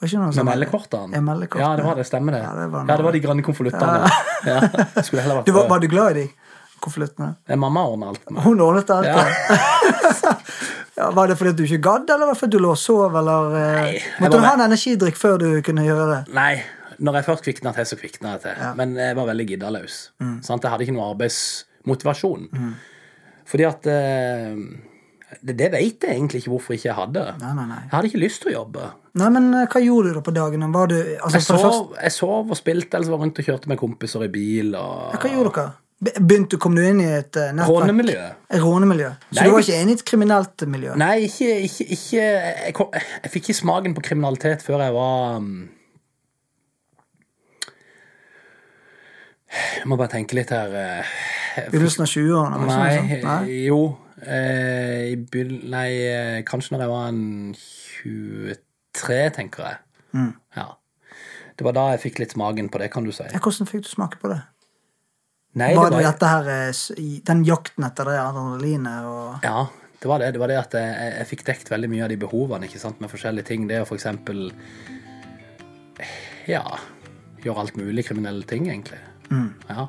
Var ikke noe Med sånt? meldekortene? Ja, det var det. Stemmer det. Ja, det var Ja, det var de grønne konvoluttene. Ja. Vært var, var du glad i de konvoluttene? Eh, Mamma ordna alt. med. Hun ordnet alt. Ja. Ja. ja, var det fordi du ikke gadd, eller var det fordi du lå og sov? Eller, eh, Nei, måtte du ha en energidrikk før du kunne gjøre det? Nei, når jeg først kvikna til, så kvikna jeg til. Men jeg var veldig giddaløs. Mm. Sant? Jeg hadde ikke noe arbeidsmotivasjon. Fordi at eh, Det, det vet jeg egentlig ikke hvorfor ikke jeg hadde. Nei, nei, nei. Jeg hadde ikke lyst til å jobbe. Nei, men eh, hva gjorde du da på dagene? Var du, altså, Jeg sov, jeg sov og spilte, eller var rundt og kjørte med kompiser i bil. Og... ja, hva gjorde dere? Be- Begynte, kom du inn i et uh, nettverk? Rånemiljø. Rånemiljø. Så Nei, du var ikke enig i et kriminelt miljø? Nei, ikke, ikke, ikke jeg, kom, jeg fikk ikke smaken på kriminalitet før jeg var Jeg må bare tenke litt her. Begynnelsen av 20-årene? Nei, sånn? Nei? jo eh, i byl, Nei, eh, kanskje når jeg var en 23, tenker jeg. Mm. Ja. Det var da jeg fikk litt smaken på det, kan du si. Ja, hvordan fikk du smake på det? Nei, var det det var, dette her, eh, den jakten etter det adrenalinet og Ja, det var det. Det var det at jeg, jeg fikk dekt veldig mye av de behovene ikke sant, med forskjellige ting. Det å for eksempel Ja, gjøre alt mulig kriminelle ting, egentlig. Mm. Ja.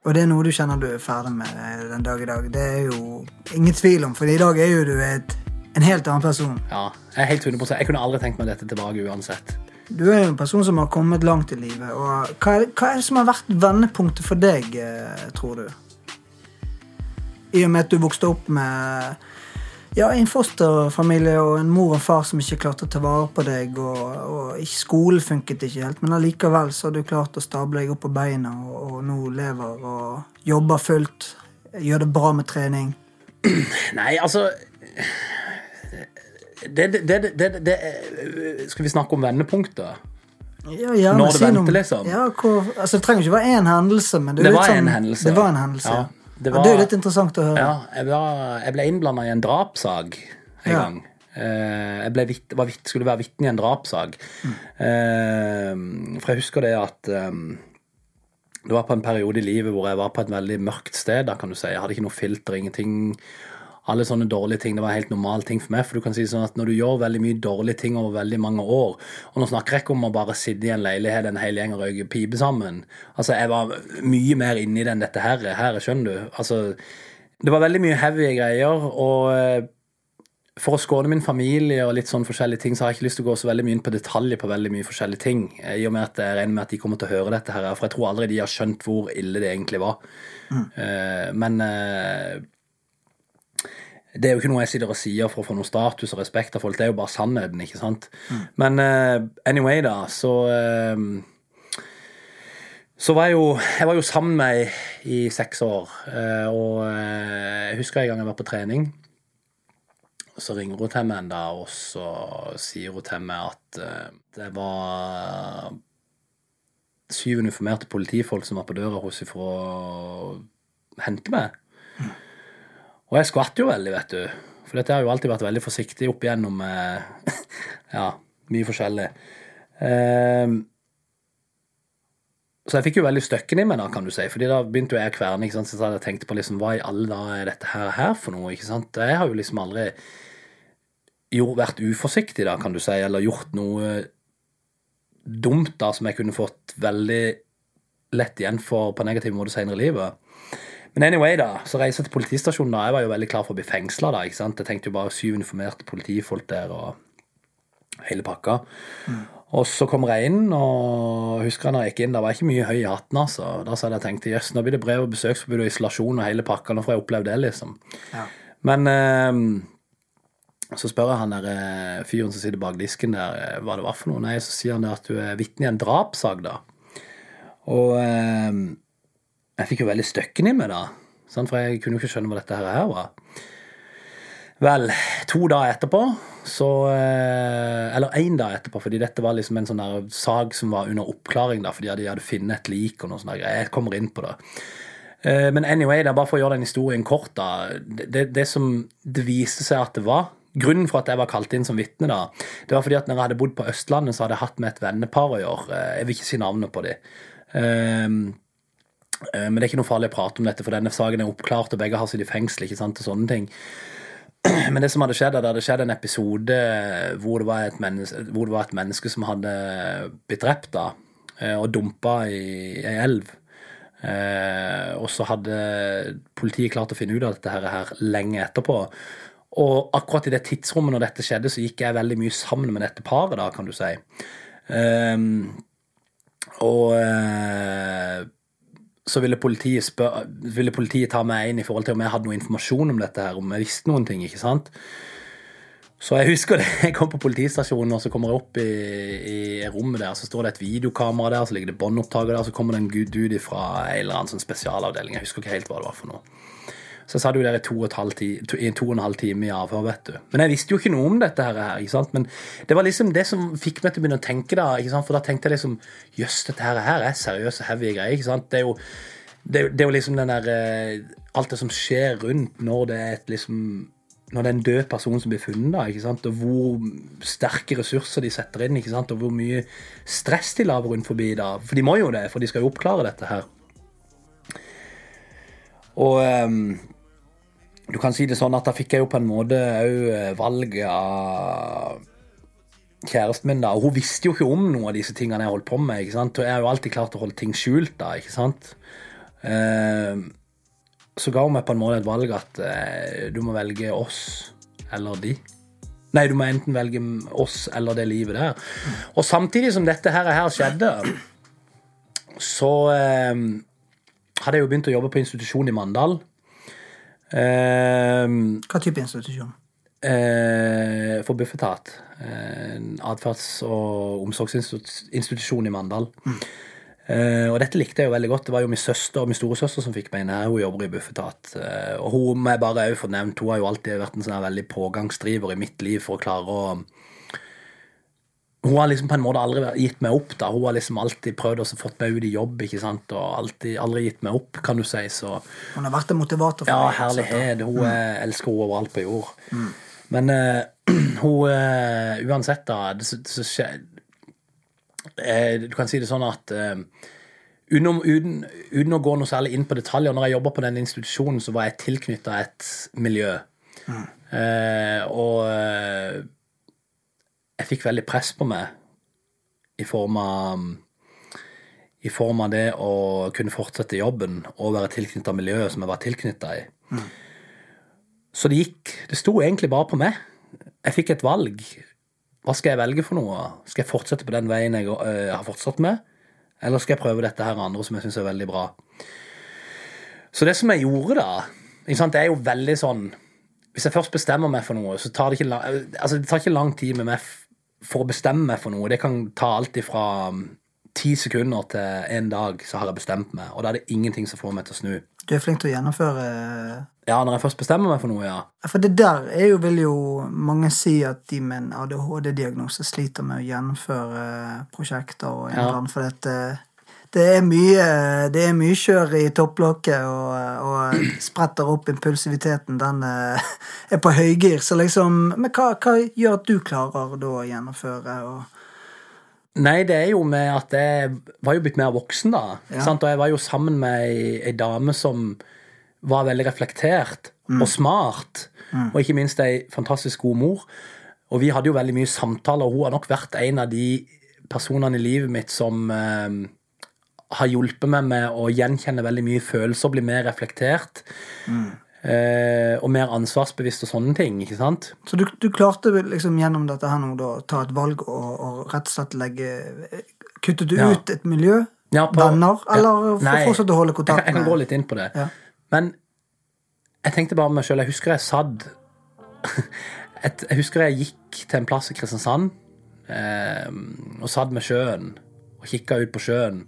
Og det er noe du kjenner du er ferdig med eh, den dag i dag. Det er jo ingen tvil om, for i dag er jo du et, en helt annen person. ja. Jeg er helt 100 Jeg kunne aldri tenkt meg dette tilbake uansett. Du er jo en person som har kommet langt i livet. Og hva er, hva er det som har vært vendepunktet for deg, eh, tror du? I og med at du vokste opp med ja, en fosterfamilie og en mor og far som ikke klarte å ta vare på deg, og, og skolen funket ikke helt, men allikevel så har du klart å stable deg opp på beina, og, og nå lever og jobber fullt, gjør det bra med trening. Nei, altså det, det, det, det, Skal vi snakke om vendepunkter? Ja, gjerne Når det si vendte, liksom. Ja, hvor, altså, det trenger ikke være én hendelse, men det, Det var sånn, en hendelse. Det var en hendelse. Ja, Ja, det det, er litt interessant å høre. Ja, jeg, var, jeg ble innblanda i en drapssak en Ja. gang. Eh, jeg vitt, var vitt, skulle være vitne i en drapssak. Eh, for jeg husker det at eh, det var på en periode i livet hvor jeg var på et veldig mørkt sted. da kan du si. Jeg hadde ikke noe filter, ingenting. Alle sånne dårlige ting. Det var helt normal ting for meg. For du kan si sånn at når du gjør veldig mye dårlige ting over veldig mange år Og nå snakker jeg ikke om å bare sitte i en leilighet en hel gjeng og røyke pipe sammen. Altså, jeg var mye mer inni det enn dette her, her skjønner du. Altså, det var veldig mye heavy greier, og eh, for å skåne min familie og litt sånn forskjellige ting, så har jeg ikke lyst til å gå så veldig mye inn på detaljer på veldig mye forskjellige ting. Eh, I og med at jeg regner med at de kommer til å høre dette her, for jeg tror aldri de har skjønt hvor ille det egentlig var. Mm. men eh, det er jo ikke noe jeg sitter og sier for å få noe status og respekt av folk, det er jo bare sannheten, ikke sant? Men uh, anyway, da, så uh, så var jeg jo Jeg var jo sammen med ei i seks år, uh, og jeg husker en gang jeg var på trening. Og så ringer hun til meg en dag, og så sier hun til meg at det var syv uniformerte politifolk som var på døra hos henne for å hente meg. Og jeg skvatt jo veldig, vet du. For dette har jo alltid vært veldig forsiktig opp igjennom eh, ja, mye forskjellig. Eh, så jeg fikk jo veldig støkken i meg, da, kan du si. fordi da begynte jo jeg å kverne. ikke sant? Så jeg tenkte på liksom, hva i alle dager er dette her, her for noe? ikke sant? Jeg har jo liksom aldri jo, vært uforsiktig, da, kan du si, eller gjort noe dumt da, som jeg kunne fått veldig lett igjen for på negativ måte senere i livet. Men anyway, da, så reiser jeg til politistasjonen. da, Jeg var jo veldig klar for å bli fengsla. Jeg tenkte jo bare syv uniformerte politifolk der og hele pakka. Og så kommer jeg inn, og husker jeg når jeg gikk inn, det var ikke mye høy i hatten. altså. Da så hadde jeg tenkt jøss, nå blir det brev og besøksforbud og isolasjon og hele pakka. Nå får jeg oppleve det, liksom. Ja. Men eh, så spør jeg han der eh, fyren som sitter bak disken der, eh, hva det var for noe. Nei, så sier han at du er vitne i en drapssak, da. Og eh, jeg fikk jo veldig støkken i meg, da. For jeg kunne jo ikke skjønne hva dette her var. Vel, to dager etterpå, så eh, Eller én dag etterpå, fordi dette var liksom en sånn der sak som var under oppklaring, da, fordi de hadde funnet et lik og noe sånt. Jeg kommer inn på det. Eh, Men anyway, er bare for å gjøre den historien kort, da. Det, det, det som det viste seg at det var Grunnen for at jeg var kalt inn som vitne, da, det var fordi at når jeg hadde bodd på Østlandet, så hadde jeg hatt med et vennepar å gjøre. Eh, Jeg vil ikke si navnet på dem. Men det er ikke noe farlig å prate om dette, for denne saken er oppklart, og begge har sittet i fengsel. ikke sant, og sånne ting. Men det som hadde skjedd, det hadde skjedd en episode hvor det var et menneske, var et menneske som hadde blitt drept da, eh, og dumpa i ei elv. Eh, og så hadde politiet klart å finne ut av dette her, lenge etterpå. Og akkurat i det tidsrommet når dette skjedde, så gikk jeg veldig mye sammen med dette paret, da, kan du si. Og eh, så ville politiet, spør, ville politiet ta meg inn i forhold til om jeg hadde noe informasjon om dette, her, om jeg visste noen ting. ikke sant? Så jeg husker det, jeg kom på politistasjonen, og så kommer jeg opp i, i rommet der, så står det et videokamera der, så ligger det båndopptaker der, så kommer det en dude fra en eller annen sånn spesialavdeling. Jeg husker ikke helt hva det var for noe. Så satt jo der i to og, to, i to og en halv time i avhør, vet du. Men jeg visste jo ikke noe om dette her, ikke sant. Men det var liksom det som fikk meg til å begynne å tenke, da. ikke sant? For da tenkte jeg liksom Jøss, dette her er seriøse, heavy greier, ikke sant. Det er jo, det, det er jo liksom den der eh, Alt det som skjer rundt når det er et liksom når det er en død person som blir funnet, da, ikke sant? og hvor sterke ressurser de setter inn, ikke sant? og hvor mye stress de lager rundt forbi. da, For de må jo det, for de skal jo oppklare dette her. Og ehm, du kan si det sånn at da fikk jeg jo på en måte òg valg av kjæresten min, da. Og hun visste jo ikke om noen av disse tingene jeg holdt på med. ikke sant? Og jeg har jo alltid klart å holde ting skjult, da, ikke sant. Eh, så ga hun meg på en måte et valg at eh, du må velge oss eller de. Nei, du må enten velge oss eller det livet der. Og samtidig som dette her, her skjedde, så eh, hadde jeg jo begynt å jobbe på institusjon i Mandal. Eh, Hva type institusjon? eh, for Bufetat. En atferds- og omsorgsinstitusjon i Mandal. Eh, og dette likte jeg jo veldig godt. Det var jo min søster og min storesøster som fikk meg inn her. Hun jobber i Bufetat. Eh, og hun må jeg bare få nevnt, hun har jo alltid vært en sånn veldig pågangsdriver i mitt liv for å klare å hun har liksom på en måte aldri gitt meg opp. da. Hun har liksom alltid prøvd å få meg ut i jobb ikke sant? og alltid, aldri gitt meg opp, kan du si. Så Hun har vært en motivator for ja, deg, altså. herlighet. Hun mm. elsker henne overalt på jord. Men uh, hun uh, Uansett, da det, så, så skje, eh, Du kan si det sånn at eh, uten, å gå noe særlig inn på detaljer Når jeg jobba på den institusjonen, så var jeg tilknytta et miljø. Eh, og eh, jeg fikk veldig press på meg i form av i form av det å kunne fortsette jobben og være tilknytta miljøet som jeg var tilknytta i. Så det gikk Det sto egentlig bare på meg. Jeg fikk et valg. Hva skal jeg velge for noe? Skal jeg fortsette på den veien jeg øh, har fortsatt med? Eller skal jeg prøve dette her andre som jeg syns er veldig bra? Så det som jeg gjorde da Det er jo veldig sånn Hvis jeg først bestemmer meg for noe, så tar det ikke lang, altså, det tar ikke lang tid med meg for å bestemme meg for noe. Det kan ta alt ifra um, ti sekunder til en dag, så har jeg bestemt meg. Og da er det ingenting som får meg til å snu. Du er flink til å gjennomføre Ja, når jeg først bestemmer meg for noe, ja. For det der er jo, vil jo mange si at de med en ADHD-diagnose sliter med å gjennomføre prosjekter og Ja. innland, for dette, det er mye det er mye kjør i topplokket, og, og spretter opp impulsiviteten. Den eh, er på høygir. Så liksom Men hva, hva gjør at du klarer da å gjennomføre? Og, Nei, det er jo med at jeg var jo blitt mer voksen, da. Ja. Sant? Og jeg var jo sammen med ei, ei dame som var veldig reflektert og smart. Og ikke minst ei fantastisk god mor. Og vi hadde jo veldig mye samtaler, og hun har nok vært en av de personene i livet mitt som eh, har hjulpet meg med å gjenkjenne veldig mye følelser, bli mer reflektert. Eh, og mer ansvarsbevisst og sånne ting. ikke sant? Så du, du klarte liksom gjennom dette her nå å ta et valg og, og rett og slett legge Kuttet du Ja. ut et miljø? Ja, på- venner? Ja, Eller for nei, fortsatt å holde Jeg kontakt kan, jeg kan gå litt inn på det. Ja. Men jeg tenkte bare med meg sjøl Jeg husker jeg satt et, Jeg husker jeg gikk til en plass i Kristiansand eh, og satt med sjøen og kikka ut på sjøen.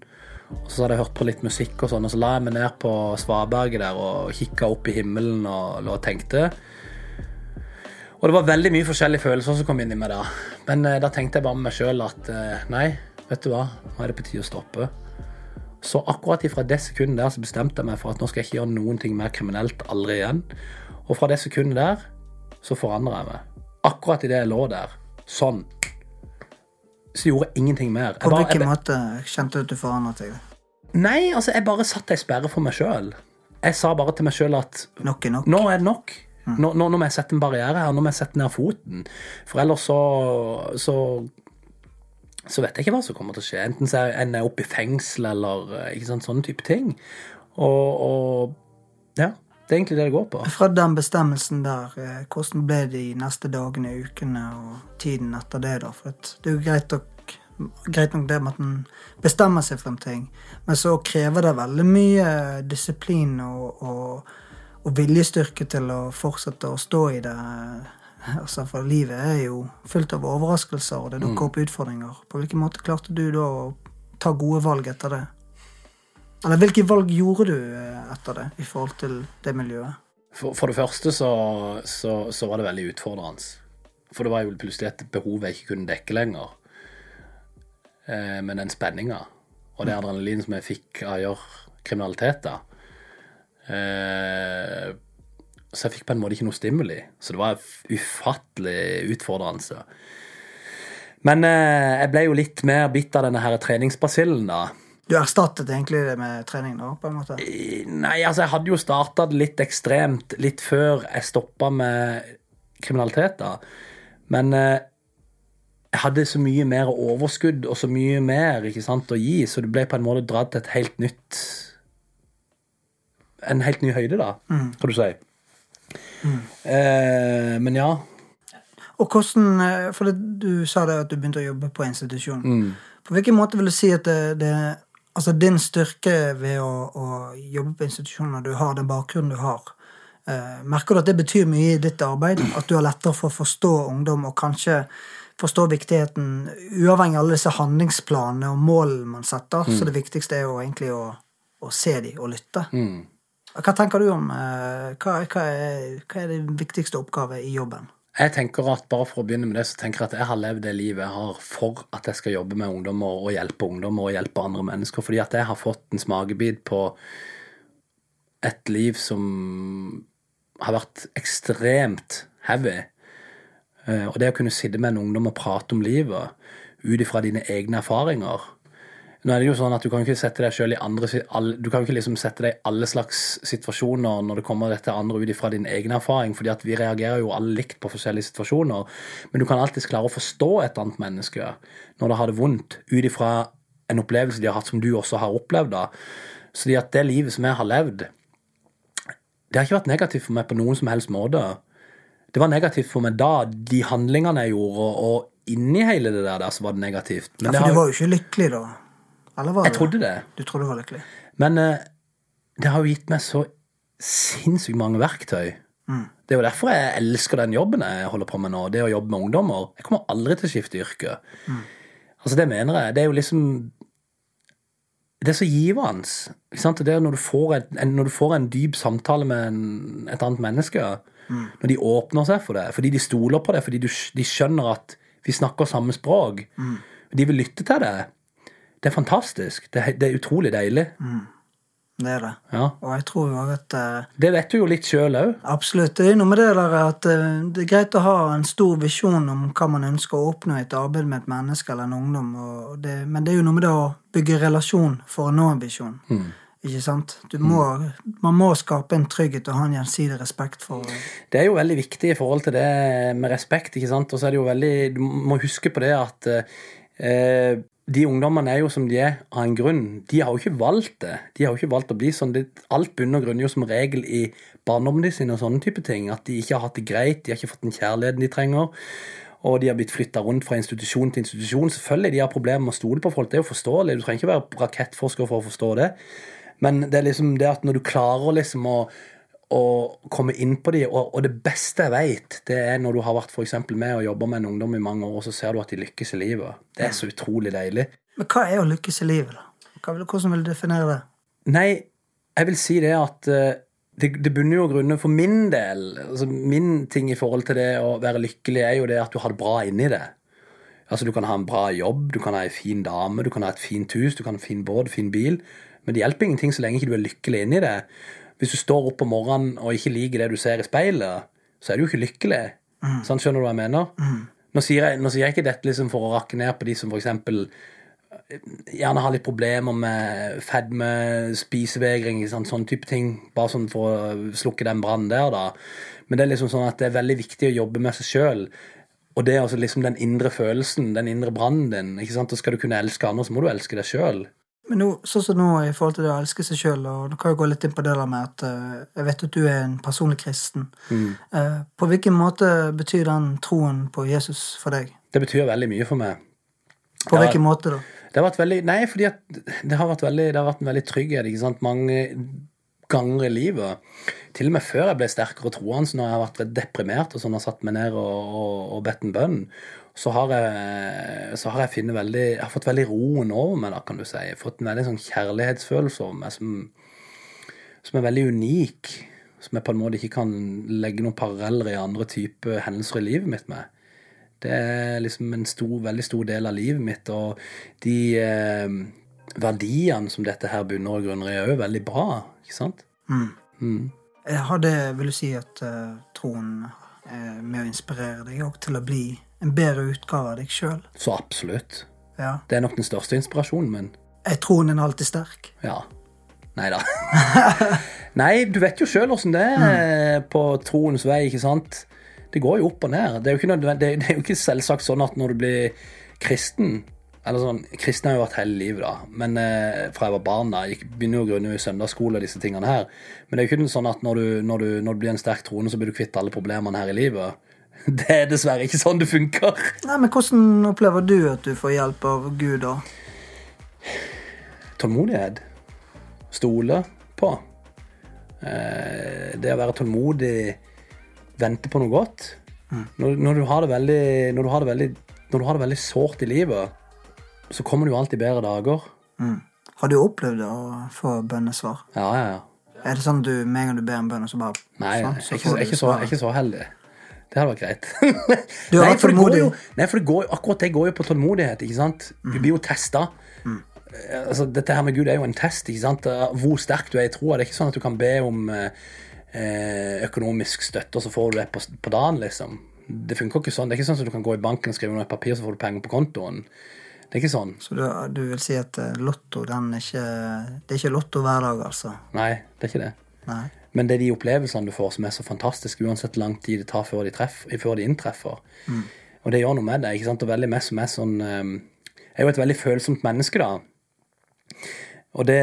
Og så hadde jeg hørt på litt musikk, og sånn, og så la jeg meg ned på svaberget der og kikka opp i himmelen og, og tenkte. Og det var veldig mye forskjellige følelser som kom inn i meg da. Men eh, da tenkte jeg bare med meg sjøl at eh, nei, vet du hva, nå er det på tide å stoppe. Så akkurat ifra det sekundet der så bestemte jeg meg for at nå skal jeg ikke gjøre noen ting mer kriminelt aldri igjen. Og fra det sekundet der så forandra jeg meg. Akkurat idet jeg lå der, sånn, så gjorde jeg ingenting mer. Jeg På bare- hvilken jeg- måte kjente du at du forandret deg? Nei, altså, jeg bare satte ei sperre for meg sjøl. Jeg sa bare til meg sjøl at Nok er nok. nå er det nok. Nå, nå, nå må jeg sette en barriere her. Nå må jeg sette ned foten. For ellers så, så så vet jeg ikke hva som kommer til å skje. Enten så ender jeg opp i fengsel eller ikke sant, sånne type ting. Og, og ja, det er egentlig det det går på. Fra den bestemmelsen der, eh, hvordan ble de neste dagene, ukene og tiden etter det, da? For det er jo greit nok, greit nok det med at en bestemmer seg for en ting, men så krever det veldig mye disiplin og, og, og viljestyrke til å fortsette å stå i det. Altså, For livet er jo fullt av overraskelser, og det dukker opp utfordringer. På hvilken måte klarte du da å ta gode valg etter det? Eller hvilke valg gjorde du eh, etter det i forhold til det miljøet? For, for det første så, så, så var det veldig utfordrende. For det var jo plutselig et behov jeg ikke kunne dekke lenger. Eh, men den spenninga og det adrenalin som jeg fikk av å gjøre kriminalitet. da. Eh, så jeg fikk på en måte ikke noe stimuli. Så det var ufattelig utfordrende. Men eh, jeg ble jo litt mer bitt av denne treningsbasillen, da. Du erstattet egentlig det med trening nå? på en måte? Nei, altså jeg hadde jo starta litt ekstremt litt før jeg stoppa med kriminalitet, da. Men eh, jeg hadde så mye mer overskudd og så mye mer ikke sant, å gi, så du ble på en måte dratt til et helt nytt En helt ny høyde, da, kan du si. Eh, men ja. Og hvordan, eh, for det, Du sa det at du begynte å jobbe på institusjon. Mm. På hvilken måte vil du si at det, det altså din styrke ved å, å jobbe på institusjoner, du har den bakgrunnen du har, eh, merker du at det betyr mye i ditt arbeid? At du har lettere for å forstå ungdom og kanskje forstå viktigheten, uavhengig av alle disse handlingsplanene og målene man setter, så det viktigste er jo egentlig å, å se dem og lytte. Mm. Hva tenker du om eh, hva, hva, er, hva er det viktigste oppgave i jobben? Jeg tenker at bare for å begynne med det, så tenker jeg at jeg har levd det livet jeg har for at jeg skal jobbe med ungdommer og hjelpe ungdommer og hjelpe andre mennesker. Fordi at jeg har fått en smakebit på et liv som har vært ekstremt heavy. Eh, Og det å kunne sitte med en ungdom og prate om livet ut ifra dine egne erfaringer Nå er det jo sånn at Du kan ikke sette deg selv i andre Du kan ikke liksom sette deg i alle slags situasjoner når det kommer dette andre ut ifra din egen erfaring, fordi at vi reagerer jo alle likt på forskjellige situasjoner. Men du kan alltids klare å forstå et annet menneske når det har det vondt, ut ifra en opplevelse de har hatt som du også har opplevd. da. Så det livet som jeg har levd, det har ikke vært negativt for meg på noen som helst måte. Det var negativt for meg da, de handlingene jeg gjorde, og, inni hele det der, der så var det negativt. Ja, det for du var jo ikke lykkelig da. Eller var jeg du? trodde det. Du trodde du var lykkelig? Men eh, det har jo gitt meg så sinnssykt mange verktøy. Det er jo derfor jeg elsker den jobben jeg holder på med nå. Det å jobbe med ungdommer. Jeg kommer aldri til å skifte yrke. Altså, det mener jeg. Det er jo liksom Det er så givende. Det er når du får, et, en, når du får en dyp samtale med en, et annet menneske. Når de åpner seg for det. Fordi de stoler på det. Fordi du, de skjønner at vi snakker samme språk. mm. de vil lytte til det. Det er fantastisk. Det, er- det er utrolig deilig. Det er det. Ja. Og jeg tror jo at uh, Det vet du jo litt sjøl òg. Absolutt. Det er noe med det der at uh, det er greit å ha en stor visjon om hva man ønsker å oppnå i et arbeid med et menneske eller en ungdom, det, men det er jo noe med det å bygge relasjon for å nå en visjon. Ikke sant? Du må, Man må skape en trygghet og ha en gjensidig respekt for Det er jo veldig viktig i forhold til det med respekt, ikke sant. Og så er det jo veldig Du må huske på det at eh, de ungdommene er jo som de er av en grunn. De har jo ikke valgt det. De har jo ikke valgt å bli sånn. Alt bunner og grunner jo som regel i barndommen sin og sånne type ting. At de ikke har hatt det greit, de har ikke fått den kjærligheten de trenger. Og de har blitt flytta rundt fra institusjon til institusjon. Selvfølgelig de har problemer med å stole på folk, det er jo forståelig. Du trenger ikke være rakettforsker for å forstå det. Men det er liksom det at når du klarer liksom å, å komme inn på de, og, og det beste jeg vet, det er når du har vært for med og jobba med en ungdom i mange år, og så ser du at de lykkes i livet. Det er så utrolig deilig. Men hva er å lykkes i livet, da? Vil, hvordan vil du definere det? Nei, jeg vil si det at eh, det, det bunner jo grunnen grunner for min del. Altså min ting i forhold til det å være lykkelig, er jo det at du har det bra inni det. Altså Du kan ha en bra jobb, du kan ha ei en fin dame, du kan ha et fint hus, du kan ha en fin båt, fin bil. Men det hjelper ingenting så lenge ikke du er lykkelig inni det. Hvis du står opp om morgenen og ikke liker det du ser i speilet, så er du jo ikke lykkelig. Sånn, skjønner du hva jeg mener? Nå, sier jeg, nå sier jeg ikke dette liksom for å rakke ned på de som for eksempel gjerne har litt problemer med fedme, spisevegring, sånn, sånn type ting. Bare sånn for å slukke den brannen der, da. Men det er liksom sånn at det er veldig viktig å jobbe med seg sjøl. Og det er altså liksom den indre følelsen, den indre brannen din. ikke sant? Og skal du kunne elske andre, så må du elske deg sjøl. Men nå, sånn som nå i forhold til det å elske seg sjøl, og du kan jo gå litt inn på det der med at eh, jeg vet at du er en personlig kristen. Mm. på hvilken måte betyr den troen på Jesus for deg? Det betyr veldig mye for meg. På Ja. hvilken måte, da? Det har vært veldig Nei, fordi det har vært, veldig, det har vært en veldig trygghet ikke sant? mange ganger i livet. Til og med før jeg ble sterkere troende, når jeg har vært deprimert og sånn, har satt meg ned og, og, og bedt en bønn, så har jeg, så har jeg veldig Jeg har fått veldig roen over meg, da, kan du si. Jeg har fått en veldig sånn kjærlighetsfølelse over meg som, som er veldig unik. Som jeg på en måte ikke kan legge noen paralleller i andre typer hendelser i livet mitt med. Det er liksom en stor, veldig stor del av livet mitt, og de eh, verdiene som dette her bunner og grunner i, er jo veldig bra, ikke sant? Eh, Har det, vil du si, at uh, troen er med å inspirere deg òg til å bli en bedre utgave av deg sjøl? Så absolutt. Ja. Det er nok den største inspirasjonen min. Er troen din alltid sterk? Ja. Nei da. Nei, du vet jo sjøl åssen det er på troens vei, ikke sant? Det går jo opp og ned. Det er jo ikke, det er jo ikke selvsagt sånn at når du blir kristen eller sånn, Kristen har jo vært hele livet, da. Men eh, fra jeg var barn, da. Jeg begynner jo å grunne i søndagsskole og disse tingene her. Men det er jo ikke sånn at når du, når, du, når du blir en sterk troende, så blir du kvitt alle problemene her i livet. Det er dessverre ikke sånn det funker. Nei, men Hvordan opplever du at du får hjelp av Gud, da? tålmodighet. Stole på. Eh, det å være tålmodig, vente på noe godt. Når, når, du har det veldig, når, du har det veldig, når du har det veldig sårt i livet, så kommer det jo alltid bedre dager. Har du opplevd å få bønnesvar? Ja, ja, ja. Er det sånn at du med en gang du ber en bønn, og så bare Nei, sånn, jeg så er ikke, jeg er ikke, så, jeg er ikke så heldig. Det hadde vært greit. Du har vært tålmodig. nei, for det går, akkurat det går jo på tålmodighet. ikke sant? Vi blir jo testa. Altså, dette her med Gud er jo en test. ikke sant? Eh, Hvor sterk du er i troa. Det er ikke sånn at du kan be om eh, eh, økonomisk støtte, og så får du det på, på dagen, liksom. Det funker ikke sånn. Det er ikke sånn at du kan gå i banken og skrive under et papir, så får du penger på kontoen. Det er ikke sånn. Så du, du vil si at eh, lotto, den er ikke Det er ikke lotto hver dag, altså? Nei, det er ikke det. Nei. Men det er de opplevelsene du får som er så fantastiske, uansett hvor lang tid det tar før de, treffer, før de inntreffer. Og det gjør noe med deg. ikke sant? Og veldig meg som er sånn eh, Jeg er jo et veldig følsomt menneske, da. Og det